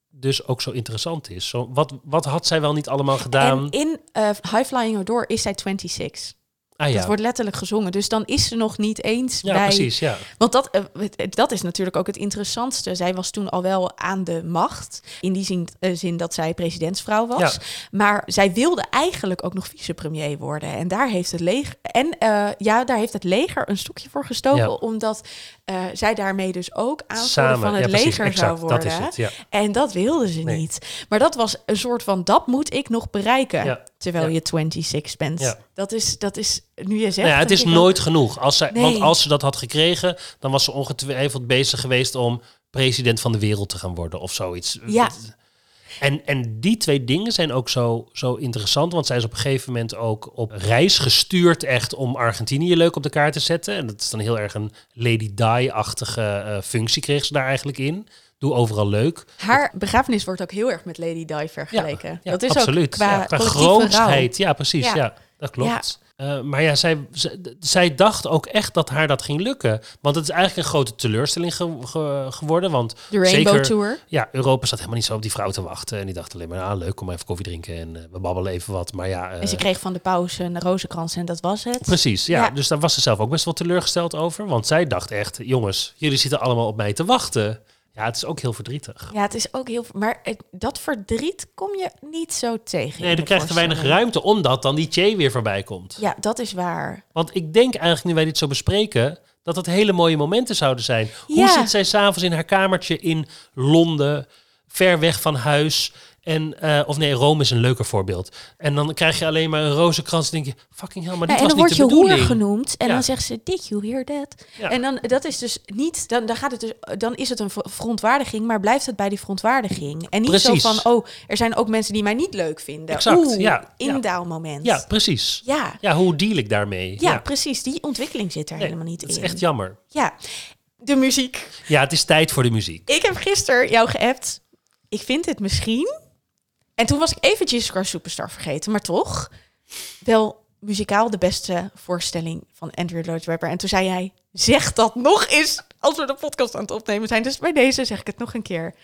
dus ook zo interessant is. Zo, wat, wat had zij wel niet allemaal gedaan? En in eh, High Flying Adore is zij 26. Ah ja, Dat wordt letterlijk gezongen. Dus dan is ze nog niet eens ja bij. precies, ja. Want dat, eh, dat is natuurlijk ook het interessantste. Zij was toen al wel aan de macht. In die zin, eh, zin dat zij presidentsvrouw was. Ja. Maar zij wilde eigenlijk ook nog vicepremier worden. En daar heeft het leger. En eh, ja, daar heeft het leger een stokje voor gestoken. Ja. Omdat zij daarmee dus ook aanvoerder van het ja, precies, leger zou worden. dat is het, ja. En dat wilde ze Nee. niet. Maar dat was een soort van, dat moet ik nog bereiken. Terwijl je 26 bent. Ja. Dat, is, dat is, nu je zegt... Nou ja, het is nooit genoeg. Als zij, Nee. Want als ze dat had gekregen, dan was ze ongetwijfeld bezig geweest om president van de wereld te gaan worden of zoiets. Ja. En, en die twee dingen zijn ook zo, zo interessant, want zij is op een gegeven moment ook op reis gestuurd echt om Argentinië leuk op de kaart te zetten. En dat is dan heel erg een Lady Di-achtige eh, functie kreeg ze daar eigenlijk in. Doe overal leuk. Haar begrafenis wordt ook heel erg met Lady Di vergeleken. Ja, dat is absoluut. ook qua, ja, qua grootsheid. Ja, precies. Ja. Dat klopt. Eh, maar ja, zij, zij, zij dacht ook echt dat haar dat ging lukken. Want het is eigenlijk een grote teleurstelling ge- ge- geworden. Want De Rainbow zeker, Tour. ja, Europa zat helemaal niet zo op die vrouw te wachten. En die dacht alleen maar, ah, leuk, kom maar even koffie drinken en eh, we babbelen even wat. Maar ja, eh, En ze kreeg van de paus een rozenkrans en dat was het. precies. Ja, Ja. dus daar was ze zelf ook best wel teleurgesteld over. Want zij dacht echt, jongens, jullie zitten allemaal op mij te wachten. Ja, het is ook heel verdrietig. Ja, het is ook heel... Maar het- dat verdriet kom je niet zo tegen. Nee, er krijgt te weinig ruimte omdat dan die Che weer voorbij komt. Ja, dat is waar. Want ik denk eigenlijk, nu wij dit zo bespreken, dat dat hele mooie momenten zouden zijn. Hoe zit zij s'avonds in haar kamertje in Londen, ver weg van huis? En, eh, of nee, Rome is een leuker voorbeeld. En dan krijg je alleen maar een rozenkrans. En denk je, fucking hell, maar Ja, dit en was dan niet word de je hoer bedoeling. genoemd en Ja. dan zegt ze, did you hear that? Ja. En dan, dat is dus niet, dan, dan gaat het dus, dan is het een ver- verontwaardiging, maar blijft het bij die verontwaardiging. En niet Precies. zo van, oh, er zijn ook mensen die mij niet leuk vinden. Exact, Oeh, ja, ja. indaalmoment. Ja, precies. ja. Ja, hoe deal ik daarmee? Ja, precies. Die ontwikkeling zit er Nee, helemaal niet dat in. is echt jammer. Ja, de muziek. Ja, het is tijd voor de muziek. Ik heb gisteren jou geappt. Ik vind het misschien... En toen was ik even Jesus Christ Superstar vergeten, maar toch wel muzikaal de beste voorstelling van Andrew Lloyd Webber. En toen zei jij, zeg dat nog eens als we de podcast aan het opnemen zijn. Dus bij deze zeg ik het nog een keer.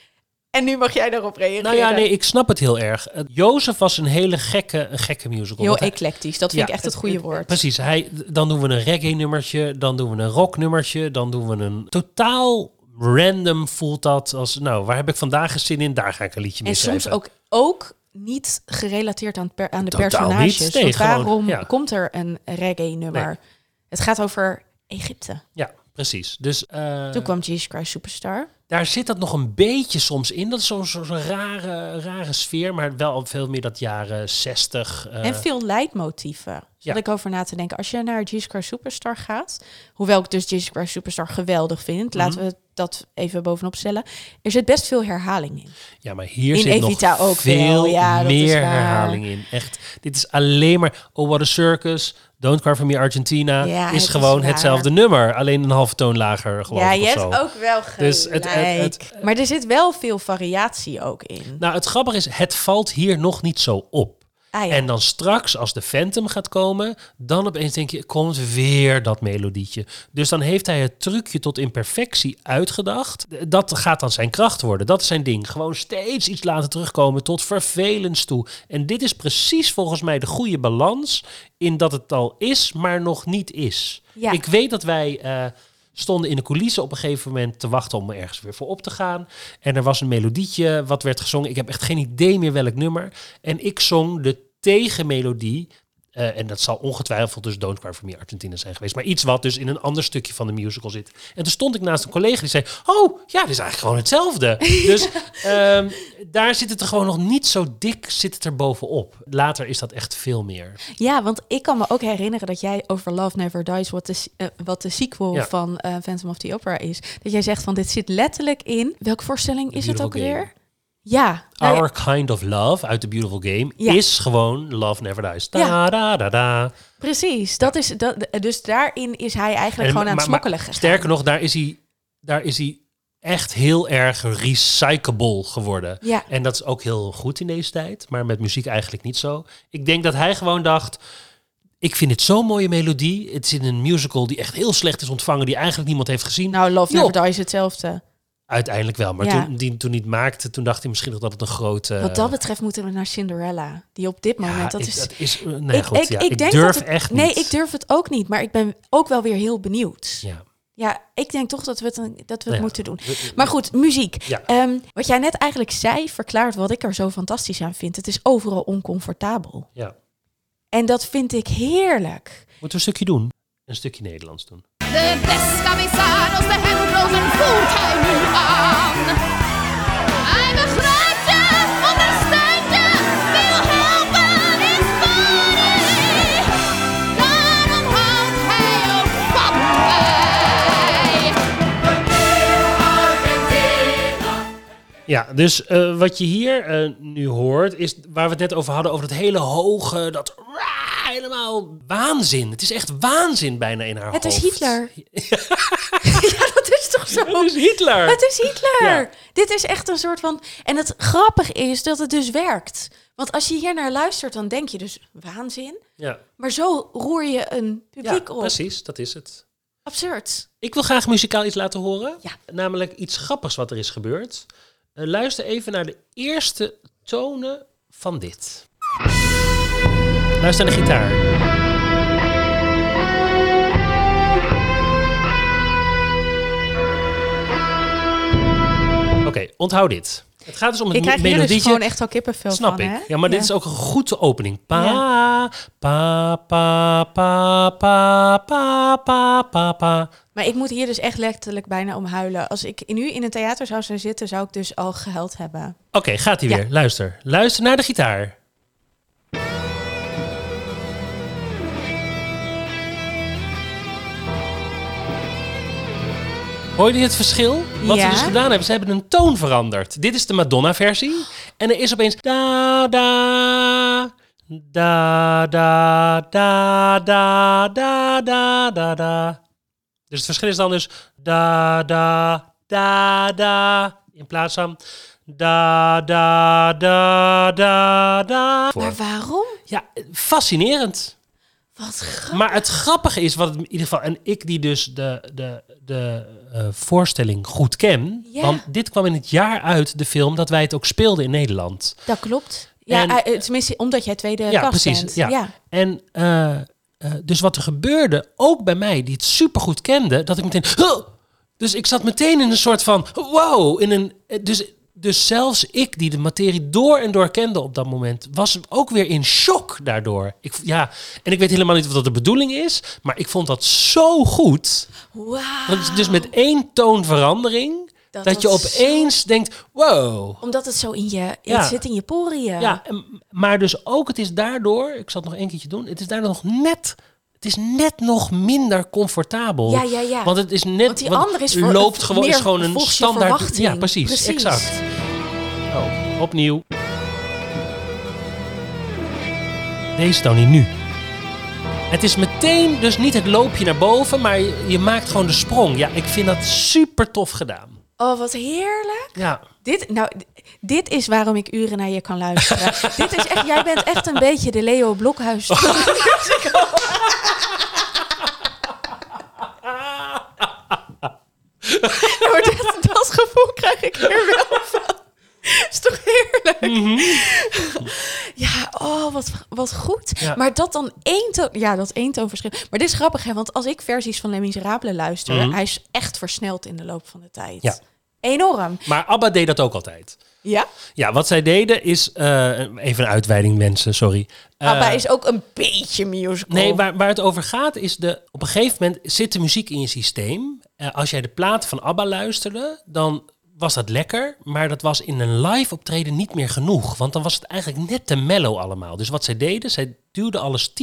En nu mag jij daarop reageren. Nou ja, nee, ik snap het heel erg. Uh, Jozef was een hele gekke, een gekke musical. Heel hij- eclectisch, dat vind Ja, ik echt het goede woord. Precies. Hij, dan doen we een reggae nummertje, dan doen we een rock nummertje, dan doen we een totaal random voelt dat als, nou, waar heb ik vandaag zin in? Daar ga ik een liedje mee En soms schrijven. ook, ook niet gerelateerd aan, het per- aan de Totaal personages. niet. Nee, Want gewoon, waarom ja. komt er een reggae-nummer? Het gaat over Egypte. Ja, precies. Dus eh, Toen kwam Jesus Christ Superstar. daar zit dat nog een beetje soms in. Dat is zo'n zo, zo rare, rare sfeer, maar wel veel meer dat jaren 60. eh, En veel leidmotieven. Zat Ja. ik over na te denken. Als je naar Jesus Christ Superstar gaat, hoewel ik dus Jesus Christ Superstar geweldig vind, laten Mhm. we dat even bovenop stellen. Er zit best veel herhaling in. Ja, maar hier In zit Evita nog ook veel wel, ja, dat is meer herhaling in. Echt, dit is alleen maar Oh What a Circus, Don't Cry For Me Argentina. Ja, is gewoon hetzelfde nummer, alleen een halve toon lager geloof ja, ik je hebt ook wel gelijk. Dus het- het- het- maar er zit wel veel variatie ook in. Nou, het grappige is, het valt hier nog niet zo op. Ah, ja. En dan straks, als de Phantom gaat komen, dan opeens denk je, komt weer dat melodietje. Dus dan heeft hij het trucje tot in perfectie uitgedacht. Dat gaat dan zijn kracht worden. Dat is zijn ding. Gewoon steeds iets laten terugkomen tot vervelens toe. En dit is precies volgens mij de goede balans in dat het al is, maar nog niet is. Ja. Ik weet dat wij... eh, stonden in de coulissen op een gegeven moment te wachten om ergens weer voor op te gaan. En er was een melodietje wat werd gezongen. Ik heb echt geen idee meer welk nummer. En ik zong de tegenmelodie. Eh, en dat zal ongetwijfeld dus Don't Cry For Me Argentina zijn geweest. Maar iets wat dus in een ander stukje van de musical zit. En toen stond ik naast een collega die zei... Oh, ja, dit is eigenlijk gewoon hetzelfde. [laughs] dus ehm, daar zit het er gewoon nog niet zo dik zit het er bovenop. Later is dat echt veel meer. Ja, want ik kan me ook herinneren dat jij over Love Never Dies, wat de, eh, wat de sequel Ja. van eh, Phantom of the Opera is, dat jij zegt van dit zit letterlijk in. Welke voorstelling is het ook weer? Ja, nou ja, Our Kind of Love uit The Beautiful Game Ja. is gewoon Love Never Dies. Da, Ja. da, da, da. precies. Dat is, dat, dus daarin is hij eigenlijk En- gewoon aan het smokkelen gegaan. Sterker nog, daar is hij, daar is hij echt heel erg recyclable geworden. Ja. En dat is ook heel goed in deze tijd, maar met muziek eigenlijk niet zo. Ik denk dat hij gewoon dacht. Ik vind het zo'n mooie melodie. Het is in een musical die echt heel slecht is ontvangen, die eigenlijk niemand heeft gezien. Nou, Love. Never Dies hetzelfde. Uiteindelijk wel, maar Ja. toen, die, toen hij het maakte, toen dacht hij misschien nog dat het een grote... Wat dat betreft moeten we naar Cinderella. Die op dit moment, dat ik, is... dat is eh, nee, ik, goed, ik, ja, ik ik denk durf dat het- echt Nee, niet. ik durf het ook niet. Maar ik ben ook wel weer heel benieuwd. Ja, Ja. ik denk toch dat we het, dat we Nou het ja, moeten doen. Maar goed, muziek. Ja. Ehm, wat jij net eigenlijk zei, verklaart wat ik er zo fantastisch aan vind. Het is overal oncomfortabel. ja. En dat vind ik heerlijk. Moeten we een stukje doen? Een stukje Nederlands doen. De beste camisano's, de hemdrozen, voert hij nu aan. Hij begrijpt je, ondersteunt je, wil helpen in Spanje. Daarom houdt hij ook van mij. Ja, dus eh, wat je hier eh, nu hoort, is waar we het net over hadden, over het hele hoge, dat helemaal waanzin. Het is echt waanzin bijna in haar Het hoofd. is Hitler. [laughs] [laughs] ja, dat is toch zo? Het is Hitler. Het is Hitler. Ja. Dit is echt een soort van. En het grappige is dat het dus werkt. Want als je hier naar luistert, dan denk je dus waanzin. Ja, Maar zo roer je een ja publiek op. precies, dat is het. Absurd. Ik wil graag muzikaal iets laten horen. Ja. Namelijk iets grappigs wat er is gebeurd. Eh, luister even naar de eerste tonen van dit. Luister naar de gitaar. Oké, onthoud dit. Het gaat dus om het ik krijg dus gewoon echt al kippenvel Snap van, ik. Ja, maar dit is ook een goede opening. Pa, pa, pa, pa, pa, pa, pa, pa, pa. Maar ik moet hier dus echt letterlijk bijna om huilen. Als ik nu in een theater zou zijn zitten, zou ik dus al gehuild hebben. Oké, gaat hij weer. Luister. Luister naar de gitaar. Hoor je het verschil? Wat Ja. ze dus gedaan hebben, ze hebben een toon veranderd. Dit is de Madonna-versie. En er is opeens da da da da da da da da da da. Dus het verschil is dan dus da da da da in plaats van da da da da da. Maar waarom? Ja, fascinerend. Wat grappig. Maar het grappige is, wat in ieder geval, en ik die dus de, de, de eh, voorstelling goed ken, Ja. want dit kwam in het jaar uit, de film, dat wij het ook speelden in Nederland. Dat klopt. Ja, En- eh, tenminste, omdat jij tweede Ja, precies, bent. ja. ja. En eh, dus wat er gebeurde, ook bij mij, die het supergoed kende, dat ik meteen... "Huh!" Dus ik zat meteen in een soort van, wow, in een... Dus, dus zelfs ik, die de materie door en door kende op dat moment, was ook weer in shock daardoor. Ik, ja, en ik weet helemaal niet of dat de bedoeling is, maar ik vond dat zo goed. Want dus met één toonverandering Dat- Dat, je dat opeens denkt, wow. Omdat het zo in je... Ja. Het zit in je poriën. Ja, en- maar dus ook, het is daardoor, ik zal het nog één keertje doen, het is daardoor nog net, het is net nog minder comfortabel. Ja, ja, ja. Want het is net, Want die andere is voor- loopt gewoon, is meer gewoon een standaard. verwachting. Ja, precies, Precies. exact. Oh, opnieuw. Deze Tony nu. Het is meteen dus niet het loopje naar boven, maar je, je maakt gewoon de sprong. Ja, ik vind dat super tof gedaan. Oh, wat heerlijk. Ja, Dit, nou, dit is waarom ik uren naar je kan luisteren. [laughs] dit is echt, jij bent echt een beetje de Leo Blokhuis. [laughs] [laughs] Ja, maar dat, dat gevoel krijg ik hier wel van. Is toch heerlijk? Ja, oh, wat, wat goed. Ja. Maar dat dan één toon... Ja, dat één toonverschil. Maar dit is grappig, hè? Want als ik versies van Les Miserables luister... Mhm. hij is echt versneld in de loop van de tijd. Ja. Enorm. maar ABBA deed dat ook altijd. Ja? Ja, wat zij deden is, eh, even een uitweiding mensen, sorry. Eh, ABBA is ook een beetje musical. Nee, waar, waar het over gaat is de. Op een gegeven moment zit de muziek in je systeem. Eh, als jij de platen van ABBA luisterde, dan was dat lekker. Maar dat was in een live optreden niet meer genoeg. Want dan was het eigenlijk net te mellow allemaal. Dus wat zij deden, zij duwden alles 10%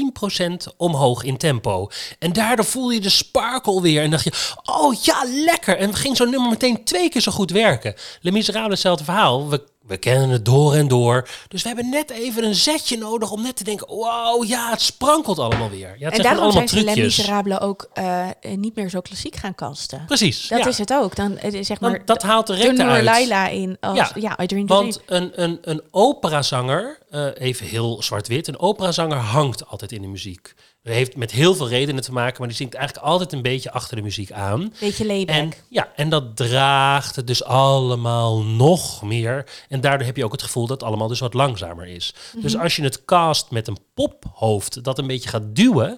omhoog in tempo. En daardoor voelde je de sparkle weer. En dacht je, oh ja, lekker. En ging zo'n nummer meteen twee keer zo goed werken. Le Miserable, hetzelfde verhaal. We, we kennen het door en door. Dus we hebben net even een zetje nodig om net te denken... wow, ja, het sprankelt allemaal weer. Ja, het en daarom allemaal zijn ze Les trucjes. Miserables ook eh, niet meer zo klassiek gaan kasten. Precies, Dat ja. is het ook. Dan zeg Dan- maar dat haalt de uit. Laila in als ja, Ja, I Dream the Want een, een, een operazanger, eh, even heel zwart-wit, een operazanger hangt altijd in de muziek. Heeft met heel veel redenen te maken, maar die zingt eigenlijk altijd een beetje achter de muziek aan. Beetje layback. En, ja, en dat draagt het dus allemaal nog meer. En daardoor heb je ook het gevoel dat het allemaal dus wat langzamer is. Dus Mhm. als je het cast met een pophoofd dat een beetje gaat duwen,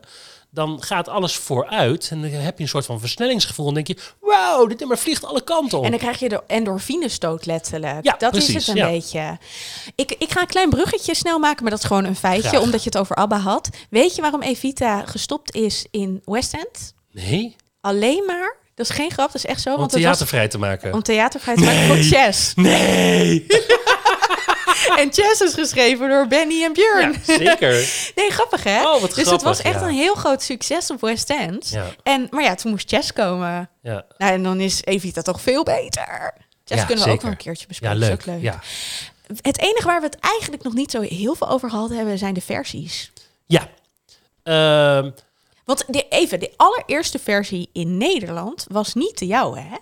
dan gaat alles vooruit. En dan heb je een soort van versnellingsgevoel. En denk je, wauw, dit nummer vliegt alle kanten op. En dan krijg je de endorfinestoot letterlijk. Ja, dat is precies, het een ja. beetje. Ik, ik ga een klein bruggetje snel maken, maar dat is gewoon een feitje, Graag. omdat je het over ABBA had. Weet je waarom Evita gestopt is in West End? Nee, Alleen maar, dat is geen grap, dat is echt zo. om want het theater was vrij te maken. om theatervrij te maken voor Chess. Nee! [laughs] [laughs] En Chess is geschreven door Benny en Björn. Ja, zeker. [laughs] Nee, grappig hè? Oh, wat dus het was echt ja. een heel groot succes op West End. Ja. En, maar ja, toen moest Chess komen. Ja, Nou, en dan is Evita toch veel beter. Chess Ja, kunnen we ook nog een keertje ja bespreken. leuk. Is ook leuk. Ja. Het enige waar we het eigenlijk nog niet zo heel veel over gehad hebben, zijn de versies. ja. Ehm, Want de, even, de allereerste versie in Nederland was niet de jouwe, hè?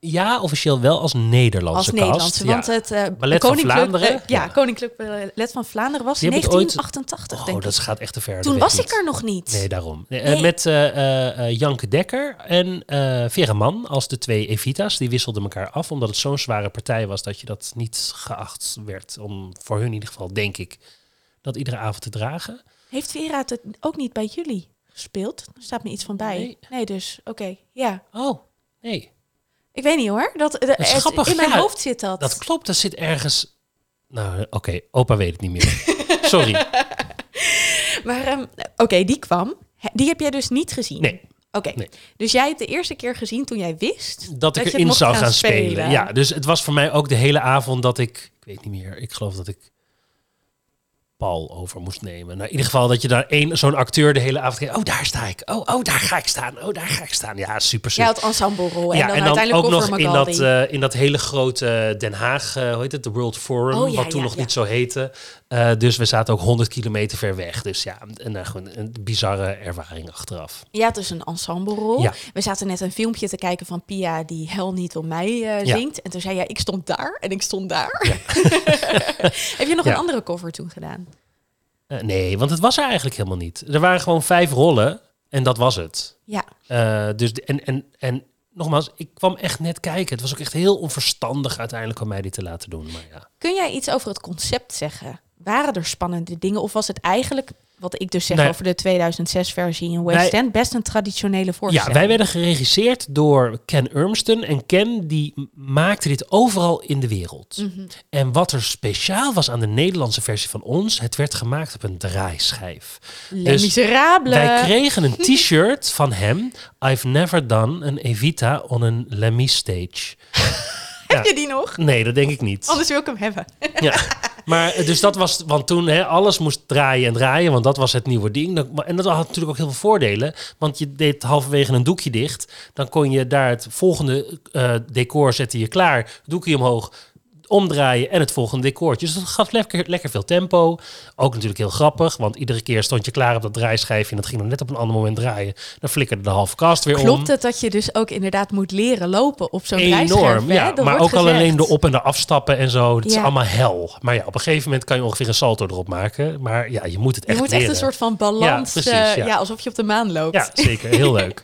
Ja, officieel wel als Nederlandse Als cast. Nederlandse. Ja. Want het eh, Ballet van Koninklijk, Vlaanderen. eh, ja, Ja. Koninklijk Ballet van Vlaanderen was Die heb ik ooit- 1988, Oh, denk dat ik. gaat echt te ver. Toen was ik er nog niet. Nee, daarom. Nee, eh, met eh, eh, eh, Janke Dekker en eh Vera Mann als de twee Evita's. Die wisselden elkaar af, omdat het zo'n zware partij was dat je dat niet geacht werd om, voor hun in ieder geval, denk ik, dat iedere avond te dragen. Heeft Vera het ook niet bij jullie gespeeld? Er staat me iets van bij. Nee, Nee. dus oké, ja. Oh, nee. Ik weet niet hoor. Dat, de- is grappig, in mijn ja. hoofd zit dat. Dat klopt, dat zit ergens... Nou, oké, opa weet het niet meer. [laughs] Sorry. Maar ehm, oké, die kwam. Die heb jij dus niet gezien? Nee, Oké, Nee. dus jij hebt de eerste keer gezien toen jij wist dat ik erin zou gaan spelen. Ja, dus het was voor mij ook de hele avond dat ik... Ik weet niet meer, ik geloof dat ik Paul over moest nemen. Nou, in ieder geval dat je daar één zo'n acteur de hele avond... kijkt, Oh, daar sta ik. Oh, oh, daar ga ik staan. Oh, daar ga ik staan. Ja, super, super. had ensemble-rol en ja, dan en dan uiteindelijk ook nog in dat, eh, in dat hele grote Den Haag, eh, hoe heet het, de World Forum, Oh, ja, wat toen ja, nog ja. niet zo heette. Eh, dus we zaten ook 100 kilometer ver weg. Dus ja, een, een, gewoon een bizarre ervaring achteraf. Ja, het is een ensemble-rol. Ja. We zaten net een filmpje te kijken van Pia die Hel niet om mij eh, Ja. zingt. En toen zei jij, ik stond daar en ik stond daar. [laughs] Heb je nog een andere cover toen gedaan? Eh, nee, want het was er eigenlijk helemaal niet. Er waren gewoon vijf rollen en dat was het. Ja. Eh, dus en, en, en nogmaals, ik kwam echt net kijken. Het was ook echt heel onverstandig uiteindelijk om mij dit te laten doen. Maar ja. Kun jij iets over het concept zeggen? Waren er spannende dingen of was het eigenlijk, wat ik dus zeg Nee. over de 2006-versie in West End, best een traditionele voorstelling? Ja, wij werden geregisseerd door Ken Urmston. En Ken die maakte dit overal in de wereld. Mhm. En wat er speciaal was aan de Nederlandse versie van ons, het werd gemaakt op een draaischijf. Les Dus. Wij kregen een t-shirt van hem. I've never done an Evita on an Lemmy stage. [laughs] Heb je die nog? Nee, dat denk ik niet. Anders wil ik hem hebben. Ja. Maar eh, dus dat was, want toen hè, alles moest draaien en draaien, want dat was het nieuwe ding. En dat had natuurlijk ook heel veel voordelen, want je deed halverwege een doekje dicht. Dan kon je daar het volgende eh, decor zetten je klaar, doekje omhoog, omdraaien en het volgende decoortje. Dus dat gaf lekker, lekker veel tempo. Ook natuurlijk heel grappig, want iedere keer stond je klaar op dat draaischijfje en dat ging dan net op een ander moment draaien. Dan flikkerde de halve cast weer om. Klopt het dat je dus ook inderdaad moet leren lopen op zo'n? Enorm, ja. Maar ook al alleen de op- en de afstappen en zo. Het is allemaal hel. Maar ja, op een gegeven moment kan je ongeveer een salto erop maken. Maar ja, je moet het Je echt moet echt een soort van balans, Ja, precies, eh, ja. ja, alsof je op de maan loopt. Ja, zeker. Heel [laughs] leuk.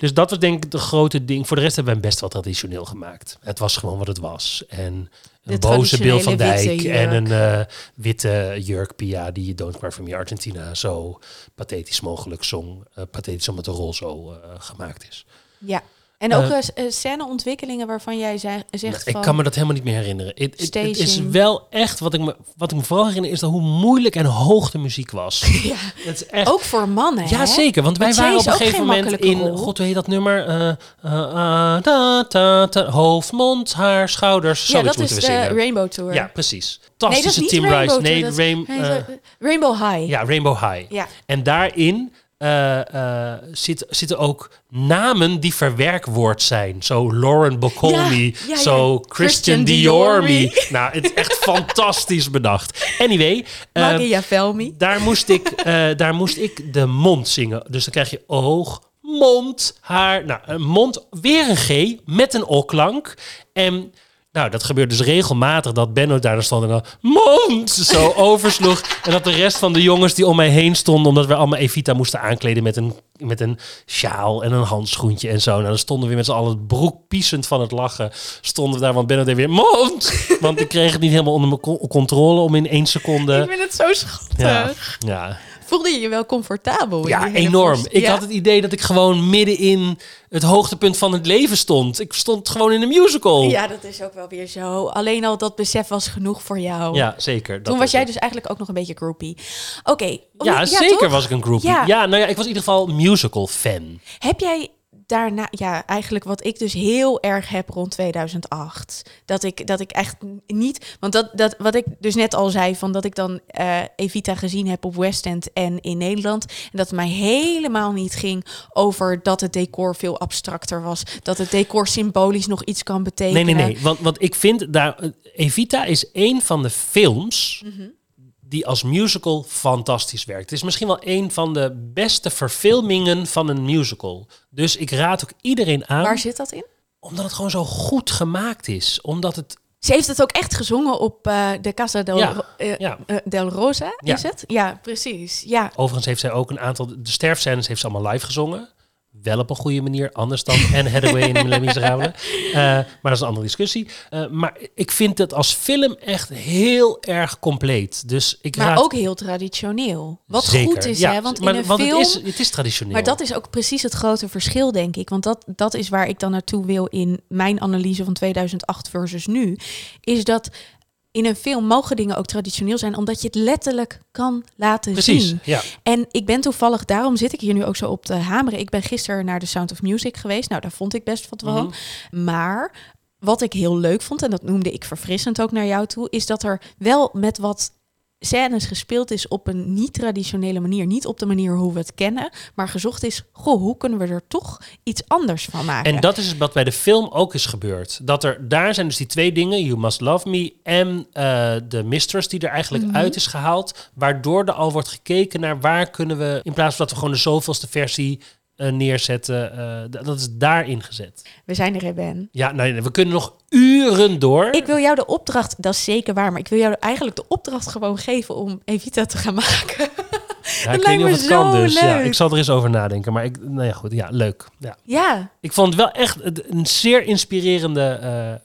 Dus dat was denk ik de grote ding. Voor de rest hebben we hem best wel traditioneel gemaakt. Het was gewoon wat het was. En een boze Bill van Dijk en een eh, witte jurk Pia die Don't Cry For Me Argentina zo pathetisch mogelijk zong. Eh, pathetisch omdat de rol zo eh, gemaakt is. Ja. En ook eh, scèneontwikkelingen waarvan jij zei, zegt Ik van... kan me dat helemaal niet meer herinneren. Het, is wel echt, wat ik, me, wat ik me vooral herinner, is dat hoe moeilijk en hoog de muziek was. [laughs] Ja. Het is echt... Ook voor mannen, Ja, hè? zeker. Want wij Want waren op een gegeven moment in... rol. God, hoe heet dat nummer? Eh, eh, da, da, da, hoofd, mond, haar, schouders. Ja, Zoiets dat is de zingen. Rainbow Tour. Ja, precies. nee, dat is Fantastische niet Tim Rainbow Rice. Tour. Nee, dat- Rain, nee, zo- Rainbow High. ja, Rainbow High. Ja. En daarin eh, eh, zit, zitten ook namen die verwerkwoord zijn. Zo Lauren Bacall-me, Ja, ja, ja. zo Christian. Dior-me. [laughs] nou, het is echt fantastisch bedacht. Anyway, Velmi. daar, moest ik, daar moest ik de mond zingen. Dus dan krijg je oog, mond, haar. Nou, een mond, weer een G met een O-klank. En nou, dat gebeurt dus regelmatig dat Benno daar dan stond en dan mond zo oversloeg. En dat de rest van de jongens die om mij heen stonden, omdat we allemaal Evita moesten aankleden met een, met een sjaal en een handschoentje en zo. Nou, dan stonden we weer met z'n allen broekpiesend van het lachen. Stonden we daar, want Benno deed weer mond. Want ik kreeg het niet helemaal onder mijn co- controle om in één seconde. Ik vind het zo schattig. Ja, ja. Voelde je je wel comfortabel? ja enorm. Ik Ja. had het idee dat ik gewoon midden in het hoogtepunt van het leven stond. Ik stond gewoon in een musical. Ja, dat is ook wel weer zo. Alleen al dat besef was genoeg voor jou. Ja, zeker. Toen was jij het. dus eigenlijk ook nog een beetje groupie. Oké. Ja, zeker toch? was ik een groupie. Ja. Ja. nou ja, ik was in ieder geval musical fan. Heb jij daarna, ja, eigenlijk wat ik dus heel erg heb rond 2008. Dat ik, dat ik echt niet, want dat, dat wat ik dus net al zei, van dat ik dan eh, Evita gezien heb op West End en in Nederland. En dat het mij helemaal niet ging over dat het decor veel abstracter was. Dat het decor symbolisch nog iets kan Nee, betekenen. nee, nee. Want, want ik vind daar. eh, Evita is een van de films. Mhm. Die als musical fantastisch werkt. Het is misschien wel een van de beste verfilmingen van een musical. Dus ik raad ook iedereen aan. Waar zit dat in? Omdat het gewoon zo goed gemaakt is. Omdat het Ze heeft het ook echt gezongen op eh, de Casa del, Ja, Ro- eh, ja. eh, del Rosa, Ja. is het? Ja, precies. Ja, Overigens heeft zij ook een aantal... De sterfscènes heeft ze allemaal live gezongen. Wel op een goede manier, anders dan [laughs] Anne Hathaway in Les Miserables. [laughs] Eh, maar dat is een andere discussie. Eh, maar ik vind het als film echt heel erg compleet. Dus ik maar raad ook heel traditioneel. Wat zeker. goed is, Ja, hè? Want maar, in een want film... het, is, het is traditioneel. Maar dat is ook precies het grote verschil, denk ik. Want dat, dat is waar ik dan naartoe wil in mijn analyse van 2008 versus nu. Is dat in een film mogen dingen ook traditioneel zijn, omdat je het letterlijk kan laten Precies, zien. ja. En ik ben toevallig, daarom zit ik hier nu ook zo op te hameren. Ik ben gisteren naar de Sound of Music geweest. Nou, daar vond ik best wat van. Mhm. Maar wat ik heel leuk vond, en dat noemde ik verfrissend ook naar jou toe, is dat er wel met wat scènes gespeeld is op een niet-traditionele manier. Niet op de manier hoe we het kennen, maar gezocht is, goh, hoe kunnen we er toch iets anders van maken? En dat is wat bij de film ook is gebeurd. Dat er, daar zijn dus die twee dingen, You Must Love Me en eh, de Mistress, die er eigenlijk Mhm. uit is gehaald. Waardoor er al wordt gekeken naar waar kunnen we, in plaats van dat we gewoon de zoveelste versie eh, neerzetten, eh, dat is daarin gezet. We zijn er, hè, Ben. Ja, nee, nee, we kunnen nog uren door. Ik wil jou de opdracht, dat is zeker waar, maar ik wil jou eigenlijk de opdracht gewoon geven om Evita te gaan maken. ja, [laughs] dat ik weet niet of het kan dus. Ja, ik zal er eens over nadenken. Maar ik, nou ja, goed. Ja, leuk. Ja. ja, Ik vond het wel echt een zeer inspirerende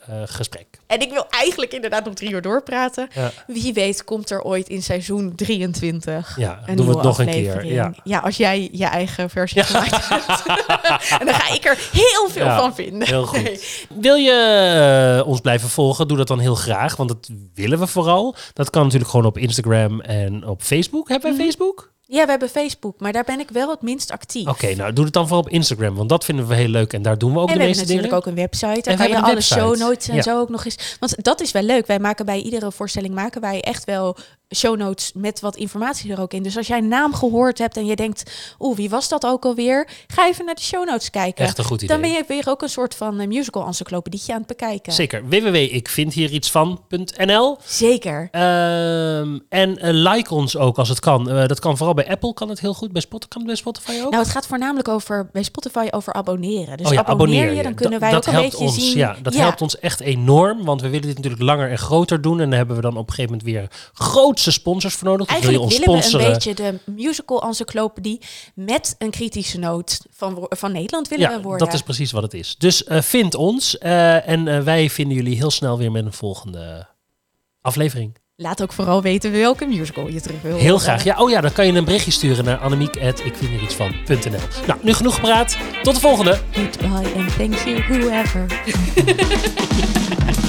eh, gesprek. En ik wil eigenlijk inderdaad nog drie uur doorpraten. Ja, Wie weet komt er ooit in seizoen 23 ja een doen we het nog een keer. Ja. als jij je eigen versie gemaakt hebt. [laughs] en dan ga ik er heel veel van vinden. Heel goed. Nee. Wil je eh, ons blijven volgen? Doe dat dan heel graag, want dat willen we vooral. Dat kan natuurlijk gewoon op Instagram en op Facebook. Hebben we Mhm. Facebook? Ja, we hebben Facebook, maar daar ben ik wel het minst actief. Oké, nou doe het dan vooral op Instagram, want dat vinden we heel leuk en daar doen we ook en de we meeste hebben natuurlijk dingen. ook een website. En Daar we kan je hebben alle website. show notes en Ja. zo ook nog eens. Want dat is wel leuk. Wij maken bij iedere voorstelling maken wij echt wel show notes met wat informatie er ook in. Dus als jij een naam gehoord hebt en je denkt, oeh, wie was dat ook alweer? Ga even naar de show notes kijken. Echt een goed idee. Dan ben je weer ook een soort van eh, musical encyclopedietje aan het bekijken. Zeker. www.ikvindhierietsvan.nl Zeker. Ehm, En eh, like ons ook als het kan. Eh, dat kan vooral bij Apple, kan het heel goed. Bij Spotify, kan het bij Spotify ook? Nou, het gaat voornamelijk over bij Spotify over abonneren. Dus oh ja, abonneer abonneer je, dan kunnen wij dat ook een helpt beetje ons, zien. Ja, dat helpt ons echt enorm. Want we willen dit natuurlijk langer en groter doen. En daar hebben we dan op een gegeven moment weer grootste sponsors voor nodig. Wil je Eigenlijk willen we een beetje de musical encyclopedie met een kritische noot van, van Nederland willen Ja, we worden. dat is precies wat het is. Dus eh, vind ons. eh, en eh, wij vinden jullie heel snel weer met een volgende aflevering. Laat ook vooral weten welke musical je terug wil. Heel graag. Ja, oh ja, dan kan je een berichtje sturen naar annemiek.ikvinderietsvan.nl Nou, nu genoeg gepraat. Tot de volgende. Goodbye and thank you, whoever. [laughs]